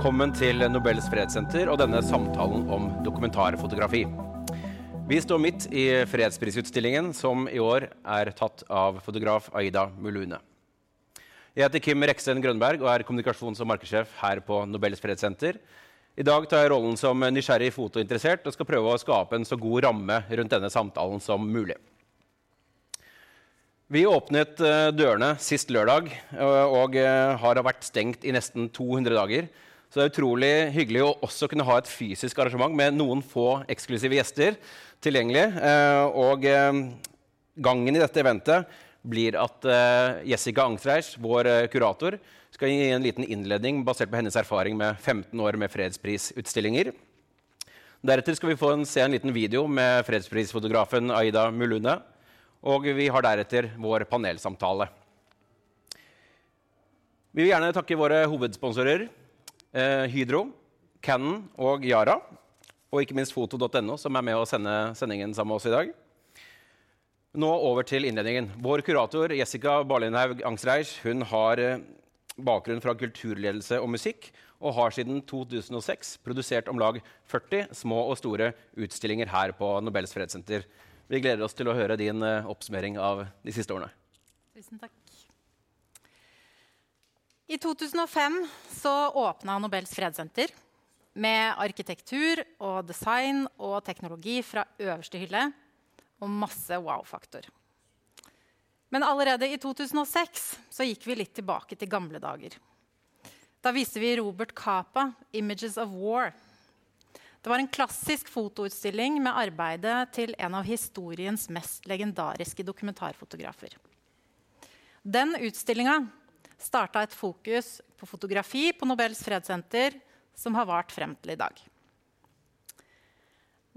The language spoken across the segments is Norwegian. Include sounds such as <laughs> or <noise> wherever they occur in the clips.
Velkommen til Nobels fredssenter og denne samtalen om dokumentarfotografi. Vi står midt i fredsprisutstillingen, som i år er tatt av fotograf Aida Mulune. Jeg heter Kim Reksten Grønberg og er kommunikasjons- og markedssjef her på Nobels fredssenter. I dag tar jeg rollen som nysgjerrig fotointeressert og skal prøve å skape en så god ramme rundt denne samtalen som mulig. Vi åpnet eh, dørene sist lørdag eh, og eh, har vært stengt i nesten 200 dager. Så det er utrolig hyggelig å også kunne ha et fysisk arrangement med noen få eksklusive gjester tilgjengelig. Og gangen i dette eventet blir at Jessica Angtreich, vår kurator, skal gi en liten innledning basert på hennes erfaring med 15 år med fredsprisutstillinger. Deretter skal vi få en, se en liten video med fredsprisfotografen Aida Mulune. Og vi har deretter vår panelsamtale. Vi vil gjerne takke våre hovedsponsorer eh, Hydro, Cannon og Yara. Og ikke minst foto.no, som er med å sende sendingen sammen med oss i dag. Nå over til innledningen. Vår kurator Jessica Barlindhaug Angstreich hun har eh, bakgrunn fra kulturledelse og musikk og har siden 2006 produsert om lag 40 små og store utstillinger her på Nobels fredssenter. Vi gleder oss til å høre din uh, oppsummering av de siste årene. Tusen takk. I 2005 så åpna Nobels fredssenter med arkitektur og design og teknologi fra øverste hylle og masse wow-faktor. Men allerede i 2006 så gikk vi litt tilbake til gamle dager. Da viste vi Robert Capa 'Images of War'. Det var en klassisk fotoutstilling med arbeidet til en av historiens mest legendariske dokumentarfotografer. Den utstillinga starta et fokus på fotografi på Nobels fredssenter som har vart frem til i dag.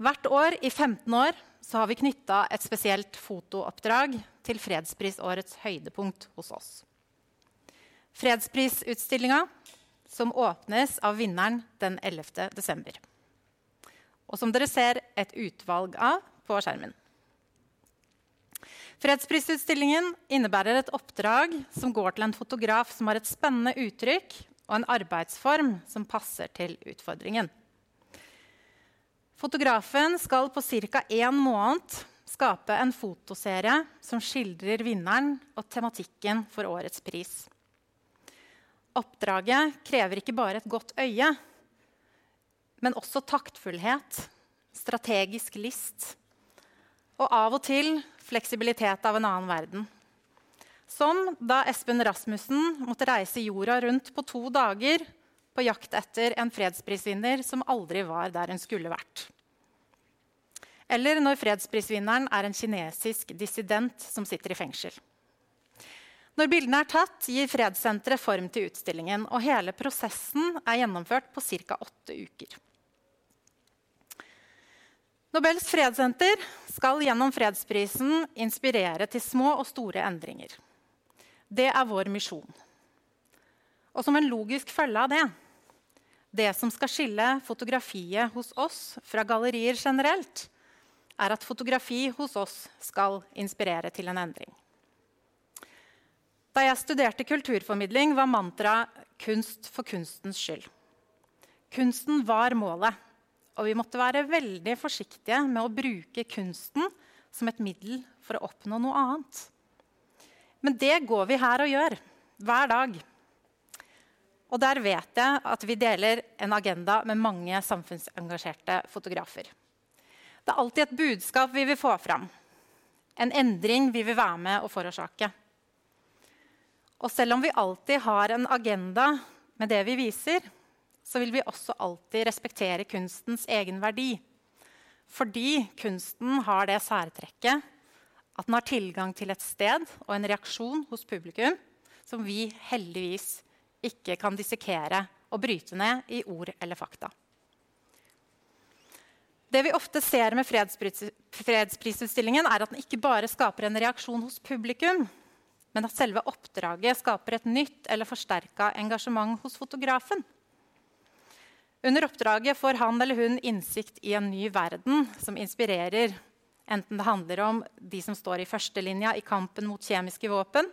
Hvert år i 15 år har vi knytta et spesielt fotooppdrag til fredsprisårets høydepunkt hos oss. Fredsprisutstillinga som åpnes av vinneren den 11. desember og som dere ser et utvalg av på skjermen. Fredsprisutstillingen innebærer et oppdrag som går til en fotograf som har et spennende uttrykk og en arbeidsform som passer til utfordringen. Fotografen skal på ca. én måned skape en fotoserie som skildrer vinneren og tematikken for årets pris. Oppdraget krever ikke bare et godt øye, men også taktfullhet, strategisk list og av og til fleksibilitet av en annen verden. Som da Espen Rasmussen måtte reise jorda rundt på to dager på jakt etter en fredsprisvinner som aldri var der hun skulle vært. Eller når fredsprisvinneren er en kinesisk dissident som sitter i fengsel. Når bildene er tatt, gir Fredssenteret form til utstillingen. Og hele prosessen er gjennomført på ca. åtte uker. Nobels fredssenter skal gjennom fredsprisen inspirere til små og store endringer. Det er vår misjon. Og som en logisk følge av det Det som skal skille fotografiet hos oss fra gallerier generelt, er at fotografi hos oss skal inspirere til en endring. Da jeg studerte kulturformidling, var mantraet 'kunst for kunstens skyld'. Kunsten var målet. Og vi måtte være veldig forsiktige med å bruke kunsten som et middel for å oppnå noe annet. Men det går vi her og gjør hver dag. Og der vet jeg at vi deler en agenda med mange samfunnsengasjerte fotografer. Det er alltid et budskap vi vil få fram. En endring vi vil være med å forårsake. Og selv om vi alltid har en agenda med det vi viser, så vil vi også alltid respektere kunstens egen verdi. Fordi kunsten har det særtrekket at den har tilgang til et sted og en reaksjon hos publikum som vi heldigvis ikke kan dissekere og bryte ned i ord eller fakta. Det vi ofte ser med fredspris fredsprisutstillingen, er at den ikke bare skaper en reaksjon hos publikum, men at selve oppdraget skaper et nytt eller forsterka engasjement hos fotografen. Under oppdraget får han eller hun innsikt i en ny verden som inspirerer, enten det handler om de som står i førstelinja i kampen mot kjemiske våpen,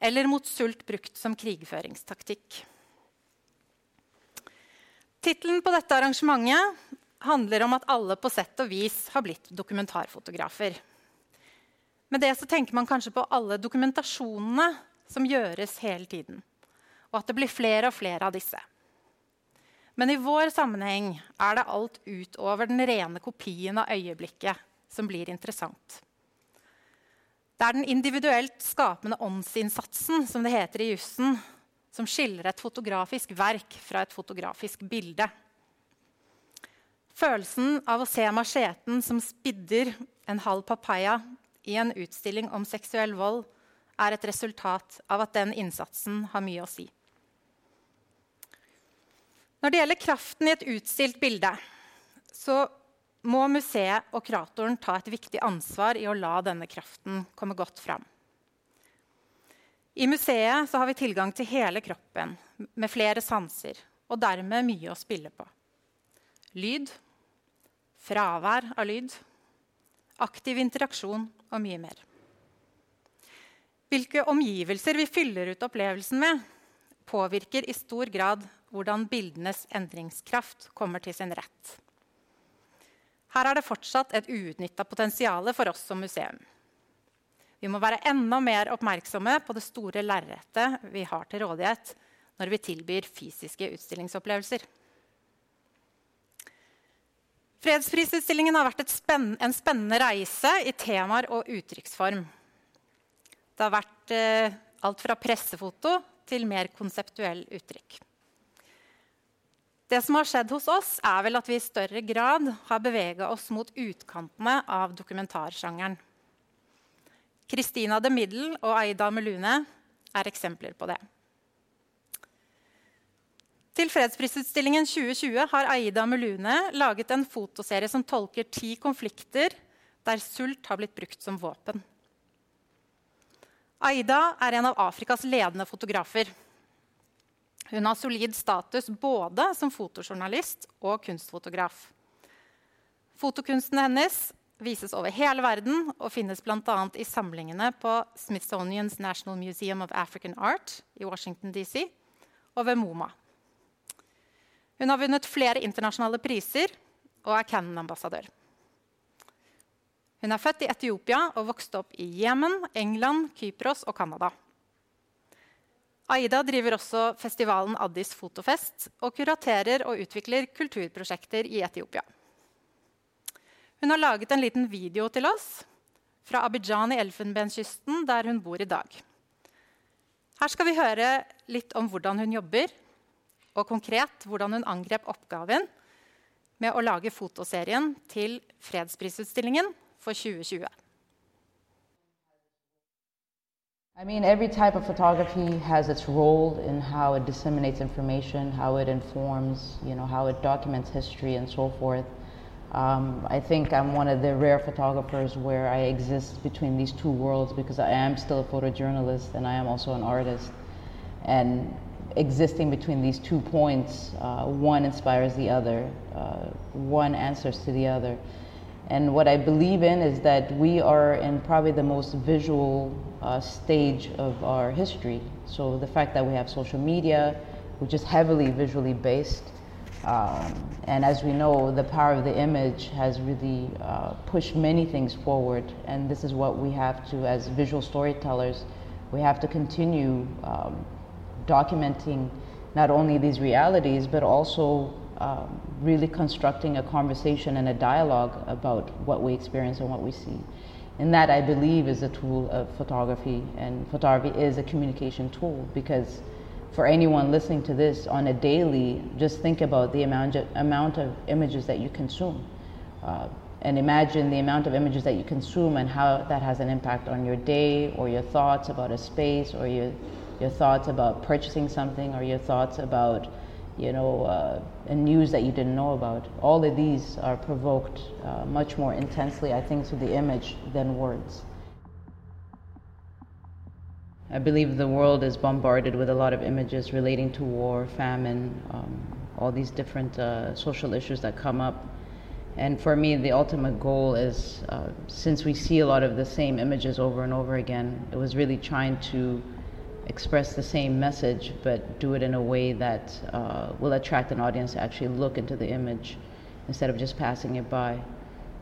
eller mot sult brukt som krigføringstaktikk. Tittelen på dette arrangementet handler om at alle på sett og vis har blitt dokumentarfotografer. Med det så tenker man kanskje på alle dokumentasjonene som gjøres hele tiden, og at det blir flere og flere av disse. Men i vår sammenheng er det alt utover den rene kopien av øyeblikket som blir interessant. Det er den individuelt skapende åndsinnsatsen som det heter i jussen, som skiller et fotografisk verk fra et fotografisk bilde. Følelsen av å se macheten som spidder en halv papaya i en utstilling om seksuell vold, er et resultat av at den innsatsen har mye å si. Når det gjelder kraften i et utstilt bilde, så må museet og kuratoren ta et viktig ansvar i å la denne kraften komme godt fram. I museet har vi tilgang til hele kroppen med flere sanser og dermed mye å spille på. Lyd, fravær av lyd, aktiv interaksjon og mye mer. Hvilke omgivelser vi fyller ut opplevelsen med, påvirker i stor grad hvordan bildenes endringskraft kommer til sin rett. Her er det fortsatt et uutnytta potensial for oss som museum. Vi må være enda mer oppmerksomme på det store lerretet vi har til rådighet når vi tilbyr fysiske utstillingsopplevelser. Fredsprisutstillingen har vært spenn en spennende reise i temaer og uttrykksform. Det har vært eh, alt fra pressefoto til mer konseptuell uttrykk. Det som har skjedd hos oss, er vel at vi i større grad har bevega oss mot utkantene av dokumentarsjangeren. Christina de Middel og Aida Melune er eksempler på det. Til fredsprisutstillingen 2020 har Aida Melune laget en fotoserie som tolker ti konflikter der sult har blitt brukt som våpen. Aida er en av Afrikas ledende fotografer. Hun har solid status både som fotojournalist og kunstfotograf. Fotokunsten hennes vises over hele verden og finnes bl.a. i samlingene på Smithsonian's National Museum of African Art i Washington DC og ved MoMA. Hun har vunnet flere internasjonale priser og er Cannon-ambassadør. Hun er født i Etiopia og vokste opp i Jemen, England, Kypros og Canada. Aida driver også festivalen Addis Fotofest og kuraterer og utvikler kulturprosjekter i Etiopia. Hun har laget en liten video til oss fra Abidjan i Elfenbenskysten, der hun bor i dag. Her skal vi høre litt om hvordan hun jobber, og konkret hvordan hun angrep oppgaven med å lage fotoserien til fredsprisutstillingen for 2020. I mean, every type of photography has its role in how it disseminates information, how it informs, you know, how it documents history and so forth. Um, I think I'm one of the rare photographers where I exist between these two worlds because I am still a photojournalist and I am also an artist. And existing between these two points, uh, one inspires the other, uh, one answers to the other. And what I believe in is that we are in probably the most visual uh, stage of our history. So the fact that we have social media, which is heavily visually based, um, and as we know, the power of the image has really uh, pushed many things forward. And this is what we have to, as visual storytellers, we have to continue um, documenting not only these realities, but also um, really constructing a conversation and a dialogue about what we experience and what we see. And that I believe is a tool of photography, and photography is a communication tool because for anyone listening to this on a daily, just think about the amount of, amount of images that you consume. Uh, and imagine the amount of images that you consume and how that has an impact on your day or your thoughts about a space or your, your thoughts about purchasing something or your thoughts about you know, uh, and news that you didn't know about. All of these are provoked uh, much more intensely, I think, through the image than words. I believe the world is bombarded with a lot of images relating to war, famine, um, all these different uh, social issues that come up. And for me, the ultimate goal is since we see a lot of the same images over and over again, it was really trying to express the same message, but do it in a way that uh, will attract an audience to actually look into the image instead of just passing it by.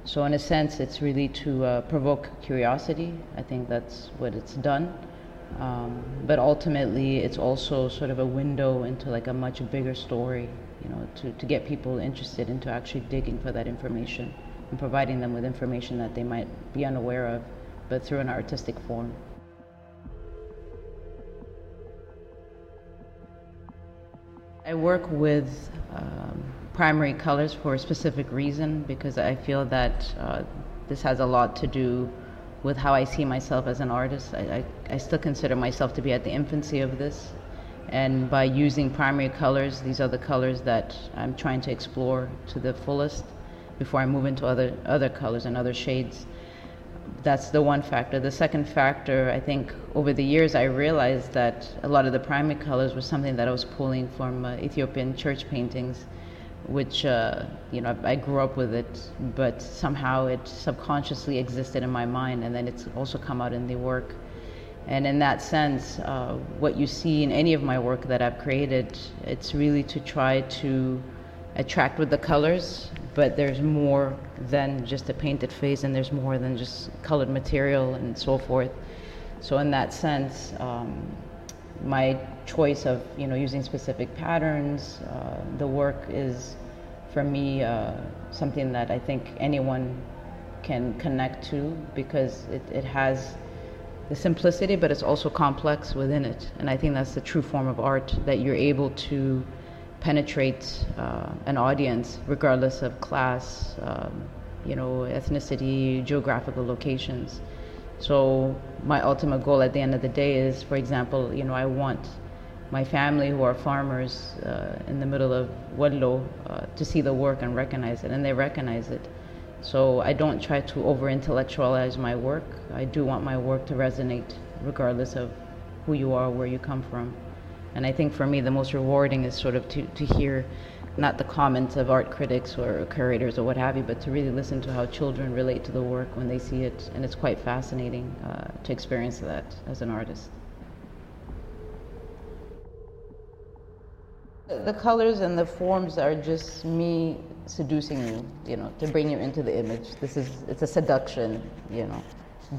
So, in a sense, it's really to uh, provoke curiosity. I think that's what it's done. Um, but ultimately, it's also sort of a window into like a much bigger story, you know, to, to get people interested into actually digging for that information and providing them with information that they might be unaware of, but through an artistic form. I work with um, primary colors for a specific reason because I feel that uh, this has a lot to do with how I see myself as an artist. I, I, I, still consider myself to be at the infancy of this. And by using primary colors, these are the colors that I'm trying to explore to the fullest before I move into other, other colors and other shades. That's the one factor. The second factor, I think over the years, I realized that a lot of the primary colors were something that I was pulling from uh, Ethiopian church paintings which uh, you know I grew up with it, but somehow it subconsciously existed in my mind, and then it's also come out in the work. And in that sense, uh, what you see in any of my work that I've created, it's really to try to attract with the colors, but there's more than just a painted face, and there's more than just colored material and so forth. So in that sense, um, my choice of you know using specific patterns, uh, the work is for me uh, something that I think anyone can connect to because it, it has the simplicity, but it's also complex within it. And I think that's the true form of art that you're able to penetrate uh, an audience regardless of class, um, you know, ethnicity, geographical locations. So my ultimate goal at the end of the day is, for example, you know, I want my family who are farmers uh, in the middle of Wallo uh, to see the work and recognize it, and they recognize it. So I don't try to over intellectualize my work. I do want my work to resonate regardless of who you are, where you come from. And I think for me, the most rewarding is sort of to, to hear not the comments of art critics or curators or what have you, but to really listen to how children relate to the work when they see it. And it's quite fascinating uh, to experience that as an artist. The colors and the forms are just me seducing you, you know, to bring you into the image. This is, it's a seduction, you know.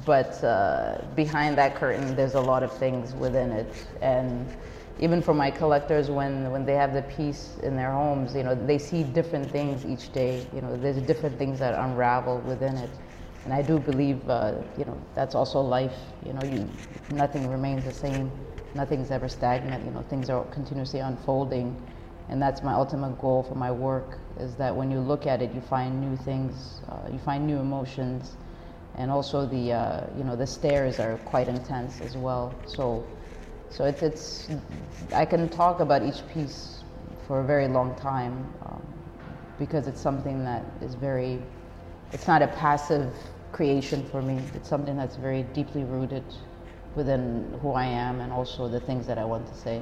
But uh, behind that curtain, there's a lot of things within it. And even for my collectors, when, when they have the piece in their homes, you know, they see different things each day. You know, there's different things that unravel within it. And I do believe, uh, you know, that's also life. You know, you, nothing remains the same nothing's ever stagnant. You know, things are continuously unfolding, and that's my ultimate goal for my work. Is that when you look at it, you find new things, uh, you find new emotions, and also the uh, you know the stares are quite intense as well. So, so it's it's I can talk about each piece for a very long time um, because it's something that is very. It's not a passive creation for me. It's something that's very deeply rooted within who I am and also the things that I want to say.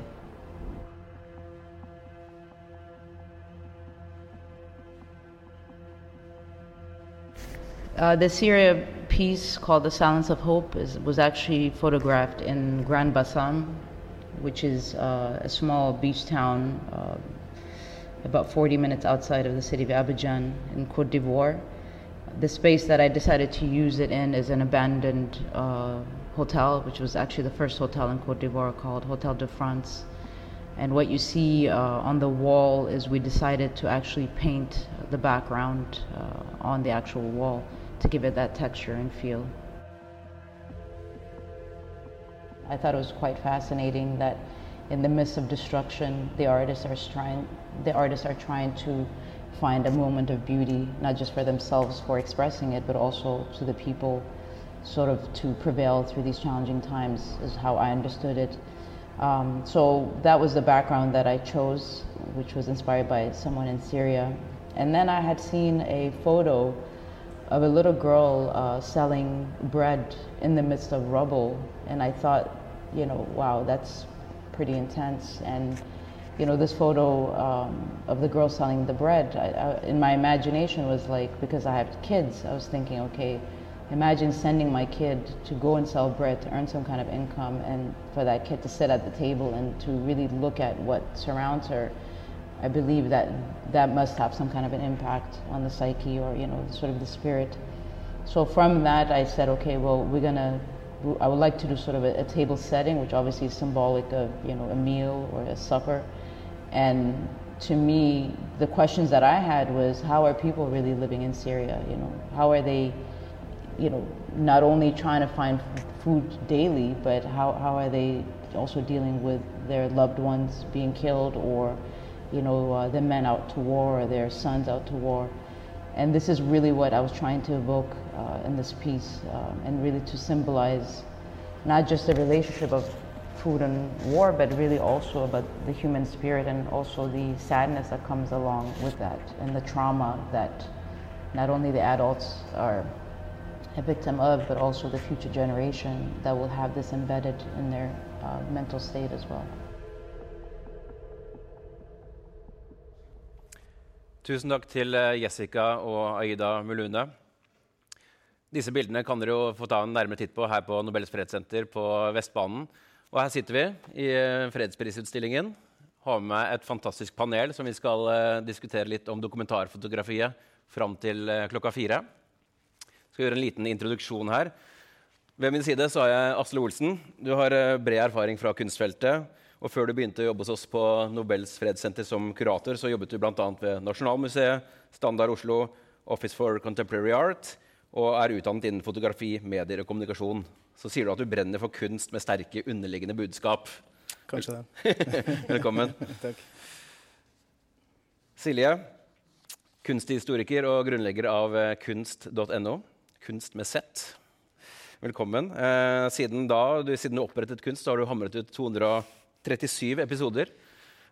Uh, the Syria piece called The Silence of Hope is, was actually photographed in Grand Bassam, which is uh, a small beach town uh, about 40 minutes outside of the city of Abidjan in Cote d'Ivoire. The space that I decided to use it in is an abandoned uh, hotel, which was actually the first hotel in Cote d'Ivoire called Hotel de France. And what you see uh, on the wall is we decided to actually paint the background uh, on the actual wall to give it that texture and feel. I thought it was quite fascinating that in the midst of destruction, the artists are trying, the artists are trying to find a moment of beauty, not just for themselves for expressing it, but also to the people sort of to prevail through these challenging times, is how I understood it. Um, so that was the background that I chose, which was inspired by someone in Syria. And then I had seen a photo of a little girl uh, selling bread in the midst of rubble, and I thought, you know, wow, that's pretty intense. And you know, this photo um, of the girl selling the bread, I, I, in my imagination was like, because I have kids, I was thinking, okay, imagine sending my kid to go and sell bread to earn some kind of income and for that kid to sit at the table and to really look at what surrounds her i believe that that must have some kind of an impact on the psyche or you know sort of the spirit. So from that i said okay well we're to i would like to do sort of a, a table setting which obviously is symbolic of you know a meal or a supper. And to me the questions that i had was how are people really living in syria? You know how are they you know, not only trying to find food daily, but how, how are they also dealing with their loved ones being killed or, you know, uh, the men out to war or their sons out to war. And this is really what I was trying to evoke uh, in this piece um, and really to symbolize not just the relationship of food and war, but really also about the human spirit and also the sadness that comes along with that and the trauma that not only the adults are a victim of, but also the future generation that will have this embedded in their uh, mental state as well. Tusen takk til eh, Jessica og Aida Mulune. Disse bildene kan dere jo få ta en nærmere titt på her på Nobels fredssenter på Vestbanen. Og her sitter vi i eh, fredsprisutstillingen. Har med et fantastisk panel som vi skal uh, diskutere litt om dokumentarfotografiet fram til klokka fire skal gjøre en liten introduksjon her. Ved min side så har jeg Asle Olsen. Du har eh, bred erfaring fra kunstfeltet. Og før du begynte å jobbe hos oss på Nobels fredssenter som kurator, så jobbet du bl.a. ved Nasjonalmuseet, Standard Oslo, Office for Contemporary Art og er utdannet innen fotografi, medier og kommunikasjon. Så sier du at du brenner for kunst med sterke underliggende budskap. Kanskje det. <laughs> Velkommen. <laughs> Takk. Silje, kunsthistoriker og grunnlegger av eh, kunst.no kunst med Z. Velkommen. Eh, siden, da, du, siden du opprettet kunst, har du hamret ut 237 episoder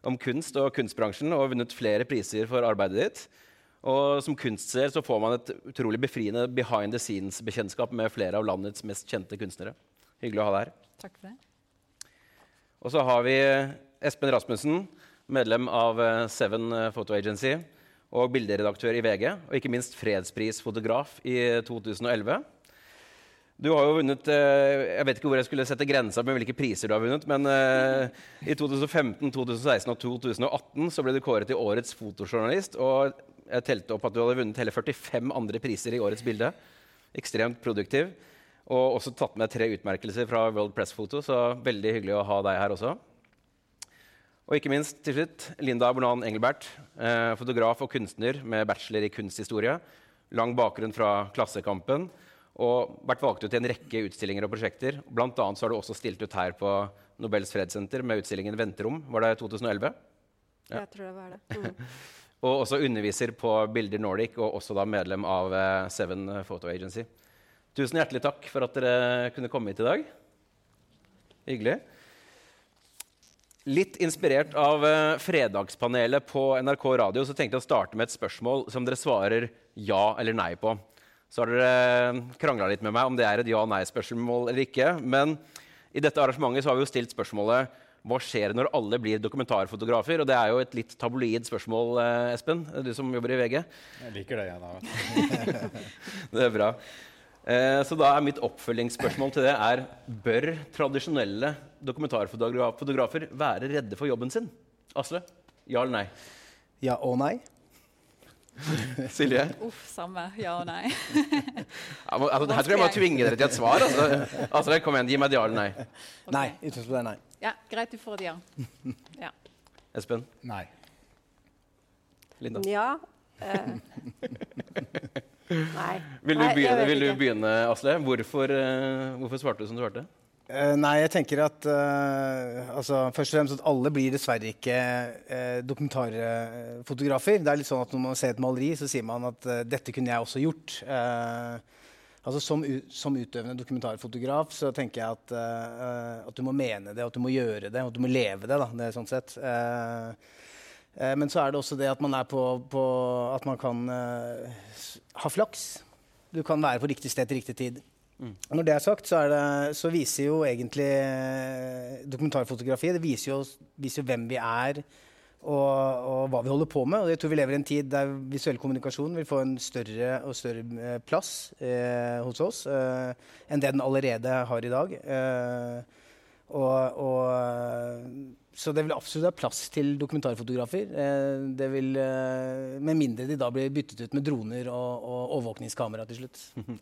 om kunst og kunstbransjen og vunnet flere priser for arbeidet ditt. Og som kunstser så får man et utrolig befriende behind the scenes-bekjentskap med flere av landets mest kjente kunstnere. Hyggelig å ha deg her. Takk for det. Og så har vi Espen Rasmussen, medlem av eh, Seven Photo Agency og bilderedaktør i VG, og ikke minst fredsprisfotograf i 2011. Du har jo vunnet eh, Jeg vet ikke hvor jeg skulle sette grensa med hvilke priser du har vunnet, men eh, i 2015, 2016 og 2018 så ble du kåret til årets fotojournalist. Og jeg telte opp at du hadde vunnet hele 45 andre priser i årets bilde. Ekstremt produktiv. Og også tatt med tre utmerkelser fra World Press Photo, så veldig hyggelig å ha deg her også. Og ikke minst til slutt, Linda Bonan Engelbert, eh, fotograf og kunstner med bachelor i kunsthistorie. Lang bakgrunn fra Klassekampen og vært valgt ut til en rekke utstillinger og prosjekter. Blant annet så har du også stilt ut her på Nobels fredssenter med utstillingen 'Venterom'. Var det 2011? Ja. Jeg tror det var det. Mm. <laughs> og også underviser på Bilder Nordic og også da medlem av eh, Seven Photo Agency. Tusen hjertelig takk for at dere kunne komme hit i dag. Hyggelig. Litt inspirert av uh, Fredagspanelet på NRK Radio så tenkte jeg å starte med et spørsmål som dere svarer ja eller nei på. Så har dere uh, krangla litt med meg om det er et ja-nei-spørsmål eller ikke. Men i dette arrangementet så har vi jo stilt spørsmålet hva skjer når alle blir dokumentarfotografer? Og det er jo et litt tabloid spørsmål, uh, Espen, du som jobber i VG. Jeg liker det, jeg, da. <laughs> det er bra. Eh, så da er mitt oppfølgingsspørsmål til det er Bør tradisjonelle dokumentarfotografer være redde for jobben sin? Asle? Ja eller nei? Ja og nei. <laughs> Silje? Uff, samme. Ja og nei. <laughs> ja, men, altså, her tror jeg jeg må tvinge dere til et svar. Altså. altså kom igjen, Gi meg et ja eller nei. Okay. Nei. Utgangspunktet er nei. Ja, Greit, du får et ja. <laughs> ja. Espen? Nei. Linda? Ja. Uh. Nei. Vil du begynne, vil du begynne Asle? Hvorfor, uh, hvorfor, svarte du som du svarte? Uh, nei, jeg tenker at uh, altså, først og fremst at alle blir dessverre ikke dokumentarfotografer. Det er litt sånn at Når man ser et maleri, så sier man at dette kunne jeg også gjort. altså Som, som, utøvende dokumentarfotograf så tenker jeg at, at, du må mene det, at du må gjøre det, at du må leve det. da, det sånn sett. Eh, men så er det også det at man på, på At man kan uh, ha flaks. Du kan være på riktig sted til riktig tid. Mm. Når det er sagt, så, er det, så viser jo egentlig uh, dokumentarfotografi det viser jo, viser jo, hvem vi er, og, og, hva vi holder på med. Og jeg tror vi lever i en tid der visuell kommunikasjon vil få en større og større eh, plass eh, hos oss eh, enn det den allerede har i dag. Eh, og, og, så det vil absolutt være plass til dokumentarfotografer. Eh, det vil, eh, med mindre de da blir byttet ut med droner og, og overvåkningskamera til slutt. <laughs>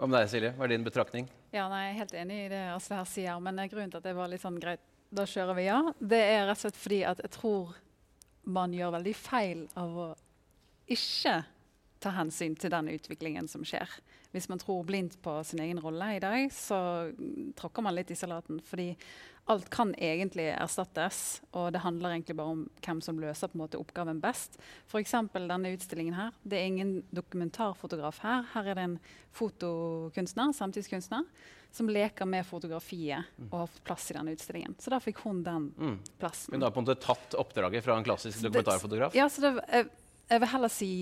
Hva med deg, Silje? Hva er din betraktning? Ja, nei, Jeg er helt enig i det Asle her sier, men grunnen til at det var litt sånn greit, da kjører vi ja, det er rett og slett fordi at jeg tror man gjør veldig feil av å ikke ta hensyn til den utviklingen som skjer. Hvis man tror blindt på sin egen rolle i dag, så tråkker man litt i salaten. Fordi alt kan egentlig erstattes, og det handler egentlig bare om hvem som løser måte oppgaven best. F.eks. denne utstillingen her. Det er ingen dokumentarfotograf her. Her er det en fotokunstner, samtidskunstner, som leker med fotografiet og har fått plass i denne utstillingen. Så da fikk hun den mm. plassen. Hun har på en måte tatt oppdraget fra en klassisk dokumentarfotograf? Ja, så det, jeg, jeg vil heller si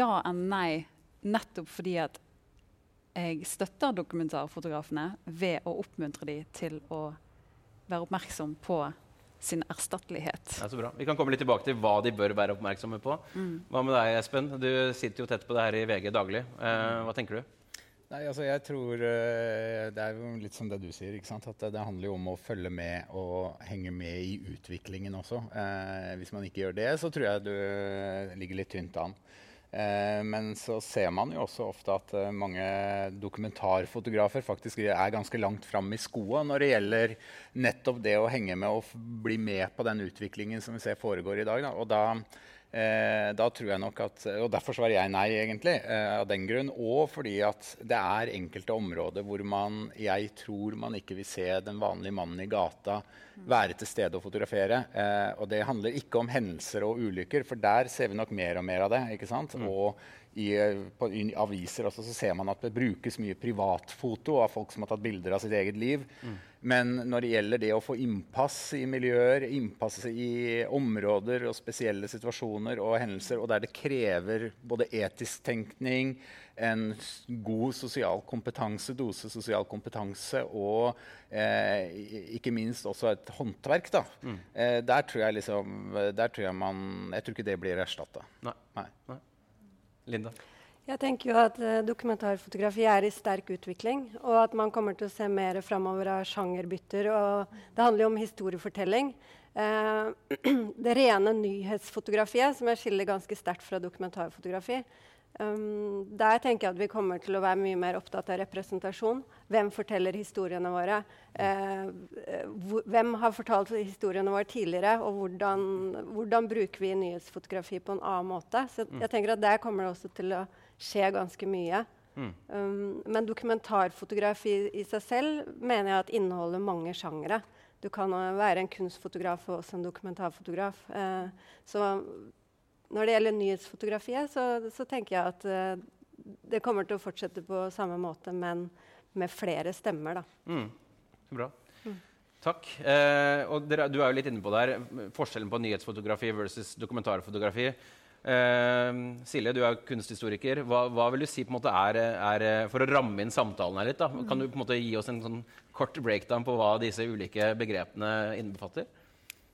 ja enn nei, nettopp fordi at jeg støtter dokumentarfotografene ved å oppmuntre dem til å være oppmerksom på sin erstattelighet. Ja, så bra. Vi kan komme litt tilbake til hva de bør være oppmerksomme på. Mm. Hva med deg, Espen? Du sitter jo tett på det her i VG daglig. Eh, hva tenker du? Nei, altså jeg tror uh, Det er jo litt som det du sier. ikke sant? At det, det, handler jo om å følge med og henge med i utviklingen også. Eh, hvis man ikke gjør det, så tror jeg du ligger litt tynt an. Eh, men så ser man jo også ofte at eh, mange dokumentarfotografer faktisk er ganske langt fram i skoa når det gjelder nettopp det å henge med og bli med på den utviklingen som vi ser foregår i dag. Da. Og da Eh, da tror jeg nok at, og Derfor svarer jeg nei, egentlig. Eh, av den grunn. Og fordi at det er enkelte områder hvor man, jeg tror man ikke vil se den vanlige mannen i gata være til stede og fotografere. Eh, og det handler ikke om hendelser og ulykker, for der ser vi nok mer og mer av det. ikke sant? Mm. Og i, på, i, aviser også, så ser man at det brukes mye privatfoto av folk som har tatt bilder av sitt eget liv. Mm. Men når det gjelder det å få innpass i miljøer, innpass i områder og spesielle situasjoner og hendelser, og der det krever både etisk tenkning, en god sosial kompetanse, dose sosial kompetanse og eh, ikke minst også et håndverk, da. Mm. Eh, der tror jeg liksom der tror jeg man Jeg tror ikke det blir erstatta. Nei. Nei. Nei. Linda? Jeg tenker jo at uh, Dokumentarfotografi er i sterk utvikling, og at man kommer til å se mer framover av sjangerbytter. og Det handler jo om historiefortelling. Uh, <clears throat> det rene nyhetsfotografiet, som jeg skiller ganske sterkt fra dokumentarfotografi, Um, der tenker jeg at vi kommer til å være mye mer opptatt av representasjon. Hvem forteller historiene våre? Uh, hvem har fortalt historiene våre tidligere? Og hvordan, hvordan, bruker vi nyhetsfotografi på en annen måte? Så mm. jeg tenker at Der kommer det også til å skje ganske mye. Mm. Um, men dokumentarfotografi i seg selv mener jeg at inneholder mange sjangere. Du kan være en kunstfotograf og også en dokumentarfotograf. Uh, så når det gjelder nyhetsfotografiet, så, så tenker jeg at uh, det kommer til å fortsette på samme måte, men med flere stemmer. Da. Mm. Bra. Mm. Takk. Eh, og dere, du er jo litt inne på det her, forskjellen på nyhetsfotografi versus dokumentarfotografi. Eh, Silje, du er kunsthistoriker. Hva, hva, vil du si på en måte er, er, For å ramme inn samtalen her litt, da, kan du på en måte gi oss en sånn kort breakdown på hva disse ulike begrepene innbefatter?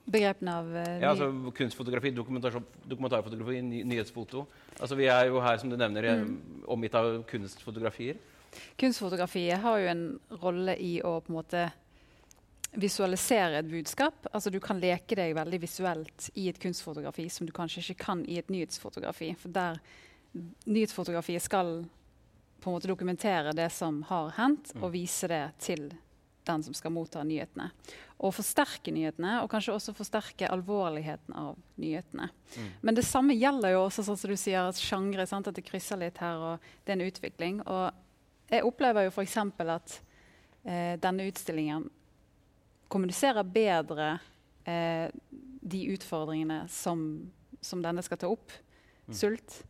Begrepene av uh, ja, altså Kunstfotografi, dokumentarfotografi, ny nyhetsfoto. Altså Vi er jo her som du nevner, mm. omgitt av kunstfotografier. Kunstfotografiet har jo en rolle i å på en måte visualisere et budskap. Altså Du kan leke deg veldig visuelt i et kunstfotografi som du kanskje ikke kan i et nyhetsfotografi. For der nyhetsfotografiet skal på en måte dokumentere det som har hendt, mm. og vise det til den som skal motta nyhetene. Og forsterke nyhetene, og kanskje også forsterke alvorligheten av nyhetene. Mm. Men det samme gjelder jo også sånn som du sier, at sjangre, at det krysser litt her, og det er en utvikling. Og jeg opplever jo f.eks. at eh, denne utstillingen kommuniserer bedre eh, de utfordringene som, som, denne skal ta opp. Mm. Sult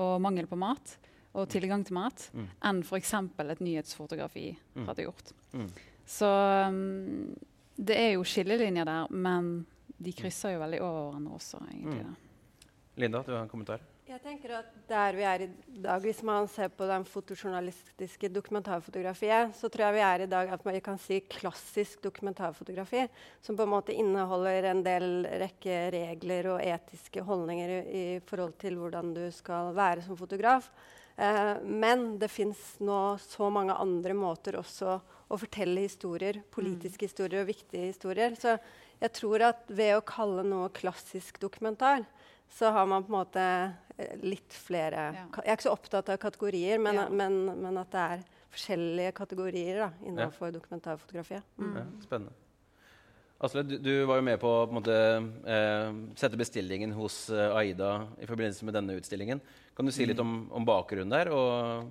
og mangel på mat og tilgang til mat, mm. enn f.eks. et nyhetsfotografi mm. hadde gjort. Mm. Så um, det er jo skillelinjer der, men de krysser jo veldig over hverandre også. egentlig. Mm. Linda, du har en kommentar? Jeg tenker at Der vi er i dag, hvis man ser på den fotojournalistiske dokumentarfotografiet, så tror jeg vi er i dag at man kan si klassisk dokumentarfotografi, som på en måte inneholder en del rekke regler og etiske holdninger i, i forhold til hvordan du skal være som fotograf. Eh, men det fins nå så mange andre måter også å fortelle historier, politiske mm. historier og viktige historier. Så jeg tror at ved å kalle noe klassisk dokumentar, så har man på en måte eh, litt flere ja. Jeg er ikke så opptatt av kategorier, men, ja. men, men at det er forskjellige kategorier da, innenfor ja. dokumentarfotografiet. Mm. Ja, spennende. Asle, du, du, var jo med på å på eh, sette bestillingen hos eh, Aida i forbindelse med denne utstillingen. Kan du si litt mm. om, om bakgrunnen der? og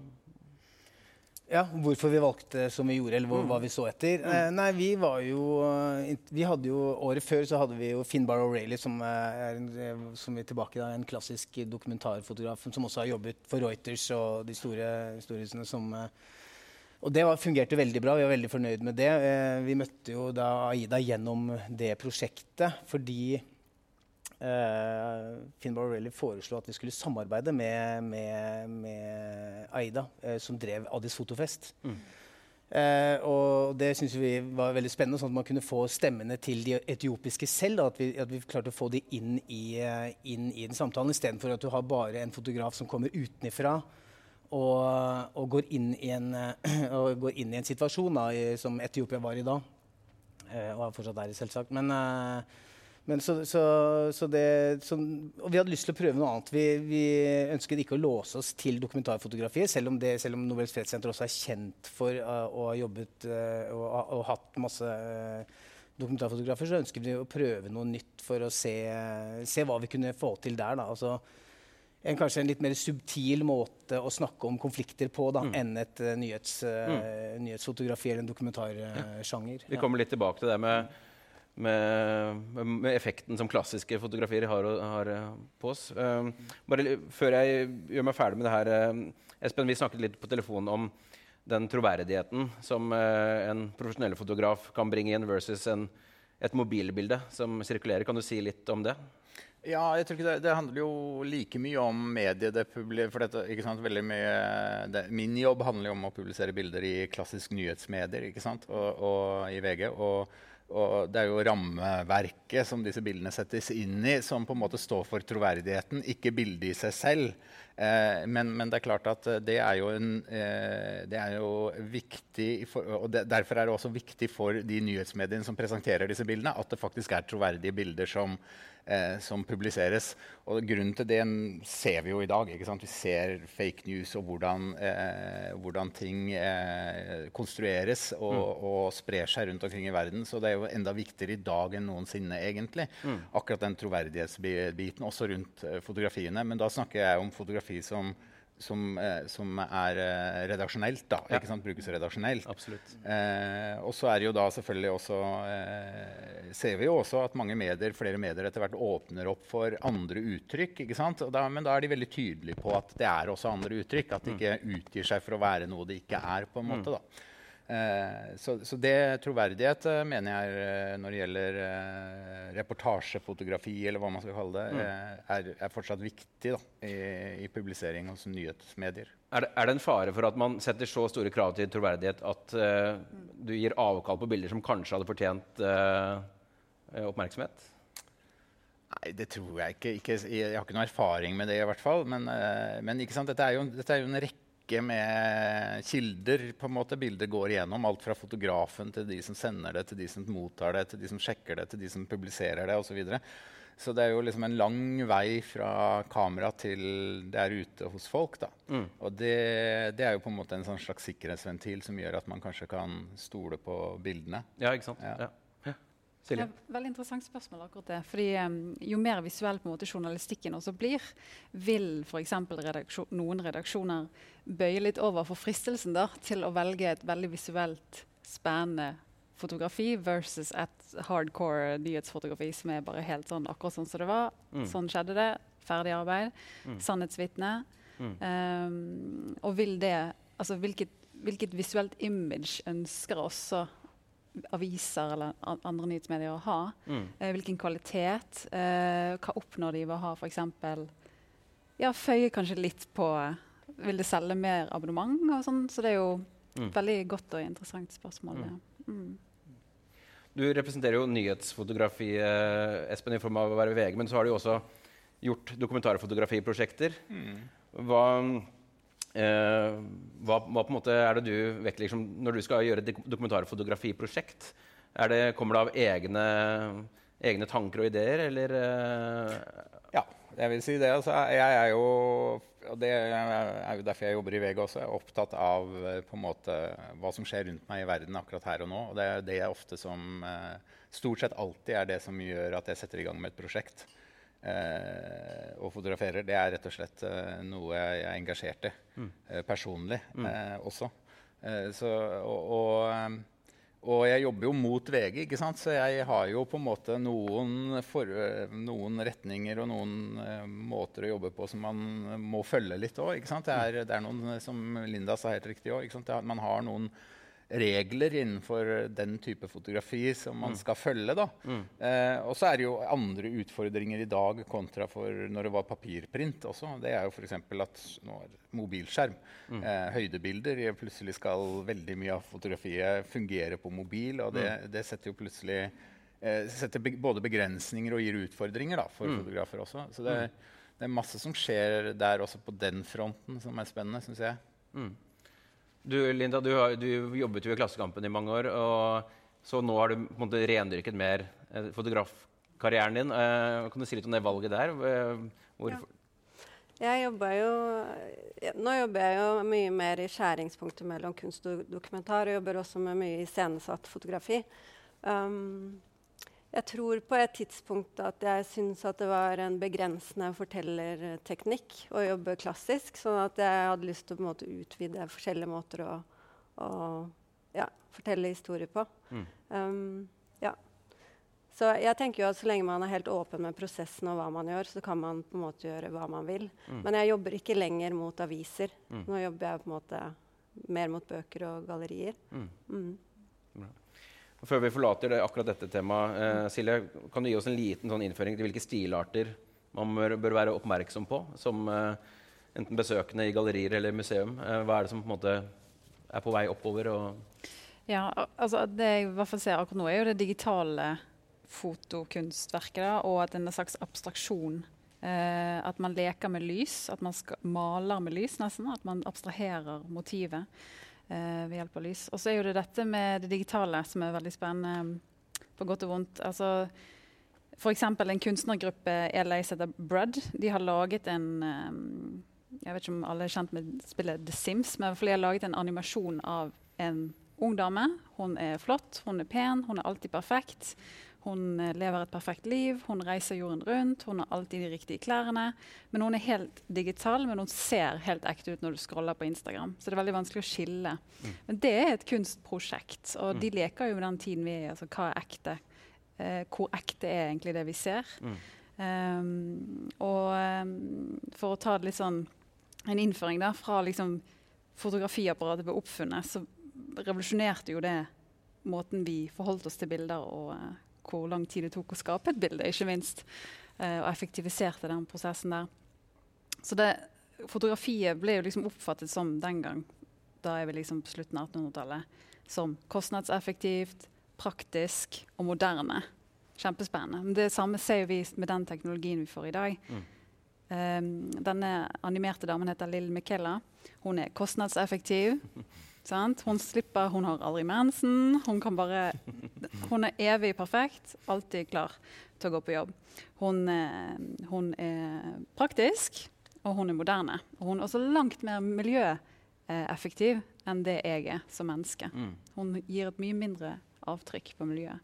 ja, Hvorfor vi valgte som vi gjorde, eller hva, hva vi så etter. Mm. Eh, nei, vi var jo eh, Vi hadde jo Året før så hadde vi jo Finbar O'Reilly, som er en, eh, som er tilbake da, en klassisk dokumentarfotograf som også har jobbet for Reuters og de store historiene som eh, og det var, fungerte veldig bra. Vi var veldig fornøyd med det. Eh, vi møtte jo da Aida gjennom det prosjektet fordi Uh, Finn Borrelli foreslo at vi skulle samarbeide med, med, med Aida, uh, som drev Addis Fotofest. Mm. Uh, og det syns vi var veldig spennende, sånn at man kunne få stemmene til de etiopiske selv. Da, at, vi, at, vi, klarte å få de inn i, inn i den samtalen, istedenfor at du har bare en fotograf som kommer utenfra og, og, går, inn i en, <clears throat> og går inn i en situasjon da, i, som Etiopia var i da. og fortsatt er i, selvsagt. Men men så, så, så det, så, og vi hadde lyst til å prøve noe annet. Vi, vi ønsket ikke å låse oss til dokumentarfotografiet, selv om, det, selv om Nobels fredssenter også er kjent for uh, å ha jobbet uh, og, og, hatt masse uh, dokumentarfotografer, så ønsket vi å prøve noe nytt for å se, se hva vi kunne få til der. Da. Altså, en, kanskje en litt mer subtil måte å snakke om konflikter på da, mm. enn et nyhets, mm. nyhetsfotografi eller en dokumentarsjanger. Ja. Vi kommer litt tilbake til det med med, med, effekten som klassiske fotografier har, har eh, på oss. Uh, bare Før jeg gjør meg ferdig med det her uh, Espen, Vi snakket litt på telefonen om den troverdigheten som uh, en profesjonell fotograf kan bringe inn, versus en, et mobilbilde som sirkulerer. Kan du si litt om det? Ja, jeg tror ikke det, det handler jo like mye om mediet. Det det, min jobb handler jo om å publisere bilder i klassisk nyhetsmedier ikke sant? Og, og i VG. og og det er jo rammeverket som disse bildene settes inn i, som på en måte står for troverdigheten, ikke bildet i seg selv. Eh, men, men, det er klart at det er jo, en, eh, det er jo viktig for, og det, Derfor er det også viktig for de nyhetsmediene som presenterer disse bildene, at det faktisk er troverdige bilder som, eh, som publiseres. Og grunnen til det ser vi jo i dag. Vi ser fake news og hvordan, eh, hvordan ting eh, konstrueres og, mm. og, sprer seg rundt omkring i verden. Så det er jo enda viktigere i dag enn noensinne, egentlig. Mm. Akkurat den troverdighetsbiten, også rundt eh, fotografiene. Men da snakker jeg om fotografi som som, eh, som, er eh, redaksjonelt. da, ja. ikke sant, Brukes redaksjonelt. Absolutt. Eh, og så er det jo da selvfølgelig også eh, Ser vi jo også at mange medier, flere medier etter hvert åpner opp for andre uttrykk. ikke sant, da, Men da er de veldig tydelige på at det er også andre uttrykk. At de mm. ikke utgir seg for å være noe det ikke er. på en måte da. Eh, så, så, det troverdighet uh, mener jeg uh, når det gjelder uh, reportasjefotografi, eller hva man skal kalle det, mm. er, er, fortsatt viktig da, i, i, publisering hos nyhetsmedier. Er det, er det, en fare for at man setter så store krav til troverdighet at du gir avkall på bilder som kanskje hadde fortjent oppmerksomhet? Nei, det tror jeg ikke. ikke. Jeg har ikke noe erfaring med det, i hvert fall. Men, men dette, er jo, dette er jo en rekke rekke med kilder. på en måte Bilder går igjennom. Alt fra fotografen til de som sender det, til de som mottar det, til de som sjekker det, til de som publiserer det osv. Så, videre. så det er jo liksom en lang vei fra kamera til det er ute hos folk. da. Mm. Og det, det, er jo på en måte en sånn slags sikkerhetsventil som gjør at man kanskje kan stole på bildene. Ja, ikke sant? Ja. Ja. Silje? Veldig interessant spørsmål. akkurat det. Fordi um, Jo mer visuell på en måte journalistikken også blir, vil f.eks. Redaksjon, noen redaksjoner bøye litt over for fristelsen da, til å velge et veldig visuelt spennende fotografi versus et hardcore nyhetsfotografi som er bare helt sånn akkurat sånn som det var. Mm. Sånn skjedde det. Ferdig arbeid. Mm. Sannhetsvitne. Mm. Um, og vil det Altså hvilket, hvilket visuelt image ønsker også aviser eller andre nyhetsmedier å ha. Mm. Eh, hvilken kvalitet. Eh, hva oppnår de ved å ha f.eks. ja, føye kanskje litt på Vil det selge mer abonnement og sånn? Så det er jo Mm. veldig godt og interessant spørsmål. Mm. Ja. Mm. Du representerer jo nyhetsfotografi eh, Espen, i form av å være VG, men så har du jo også gjort dokumentarfotografiprosjekter. Hva, eh, hva, hva på en måte er det du vektlegger som når du skal gjøre et dokumentarfotografiprosjekt? Det, kommer det av egne, egne tanker og ideer, eller eh, Ja, jeg vil si det. Altså, jeg er jo og det er jo derfor jeg jobber i VG også. Jeg er opptatt av eh, på en måte, hva som skjer rundt meg i verden akkurat her og nå. Og det er det jeg ofte som eh, Stort sett alltid er det som gjør at jeg setter i gang med et prosjekt eh, og fotograferer. Det er rett og slett eh, noe jeg er engasjert i eh, personlig eh, også. Så, og, og, og jeg jobber jo mot VG, ikke sant? så jeg har jo på en måte noen, for, noen retninger og noen eh, måter å jobbe på som man må følge litt òg. Det, er- det er noen, som Linda sa helt riktig òg, man har noen regler innenfor den type fotografi som man skal følge. Da. Eh, og så er det jo andre utfordringer i dag kontra for når det var papirprint også. Det er jo f.eks. at nå er mobilskjerm, eh, høydebilder Plutselig skal veldig mye av fotografiet fungere på mobil, og det, det setter jo plutselig eh, setter be både begrensninger og gir utfordringer da, for fotografer også. Så det, det er masse som skjer der også på den fronten som er spennende, syns jeg. Du, Linda, du, har, du jobbet jo i Klassekampen i mange år, og så nå har du på en måte rendyrket mer eh, fotografkarrieren din. Eh, kan du si litt om det valget der? Hvorfor? Ja. Jeg jobber jo, nå jobber jeg jo mye mer i skjæringspunktet mellom kunst og dokumentar, og jobber også med mye iscenesatt fotografi. Um, jeg tror på et tidspunkt at jeg syns at det var en begrensende fortellerteknikk å jobbe klassisk, sånn at jeg hadde lyst til å måte utvide forskjellige måter å, å ja, fortelle historier på. Um, ja. Så jeg tenker jo at så lenge man er helt åpen med prosessen og hva man gjør, så kan man på en måte gjøre hva man vil. Men jeg jobber ikke lenger mot aviser. Nå jobber jeg på en måte mer mot bøker og gallerier. Mm. Før vi forlater det, akkurat dette temaet, eh, Silje, kan du gi oss en liten sånn innføring til hvilke stilarter man bør, bør være oppmerksom på som eh, enten besøkende i gallerier eller museum? Eh, hva er det som på en måte er på vei oppover? Ja, altså Det jeg i hvert fall ser akkurat nå, er jo det digitale fotokunstverket. Da, og at en slags abstraksjon. Eh, at man leker med lys. At man maler med lys, nesten. At man abstraherer motivet eh, ved hjelp av lys. Og så er jo det dette med det digitale som er veldig spennende, på godt og vondt. Altså, F.eks. en kunstnergruppe LA som heter Brud. De har laget en um, Jeg vet ikke om alle er kjent med spillet The Sims, men de har laget en animasjon av en ung dame. Hun er flott, hun er pen, hun er alltid perfekt. Hun eh, lever et perfekt liv, hun reiser jorden rundt, hun har alltid de riktige klærne. Men hun er helt digital, men hun ser helt ekte ut når du scroller på Instagram. Så det er veldig vanskelig å skille. Men det er et kunstprosjekt, og de leker jo med den tiden vi er i. Altså, hva er ekte? Eh, hvor ekte er egentlig det vi ser? Um, og um, for å ta det litt sånn en innføring da, fra liksom fotografiapparatet ble oppfunnet, så revolusjonerte jo det måten vi forholdt oss til bilder, og eh, hvor lang tid det tok å skape et bilde, ikke minst. eh, og effektiviserte den prosessen der. Så det, fotografiet ble jo liksom oppfattet som den gang, da er vi liksom på slutten av 1800-tallet, som kostnadseffektivt, praktisk og moderne. Kjempespennende. Men det samme ser vi med den teknologien vi får i dag. Um, denne animerte damen heter Lill Michaela. Hun er kostnadseffektiv. <laughs> sant? Hun slipper, hun har aldri mensen. Hun kan bare Hun er evig perfekt, alltid klar til å gå på jobb. Hun, eh, hun er praktisk, og hun er moderne. Og hun er også langt mer miljøeffektiv enn det jeg er som menneske. Hun gir et mye mindre avtrykk på miljøet.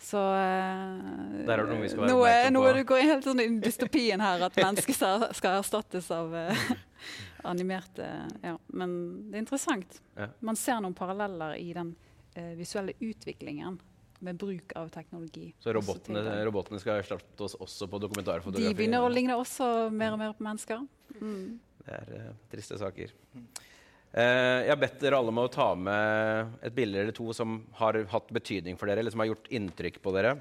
Så uh, Der er det noe vi skal være nå, nå på. er du går helt sånn i dystopien her, at mennesker skal, erstattes av eh, <laughs> animerte Ja, men det er interessant. Ja. Man ser noen paralleller i den eh, visuelle utviklingen med bruk av teknologi. Så robotene, robotene skal erstatte oss også på dokumentarfotografi? De begynner å ligne også mer og mer på mennesker. Mm. Det er eh, triste saker. Eh, jeg har bedt dere alle om å ta med et bilde eller to som har hatt betydning for dere, eller som har gjort inntrykk på dere.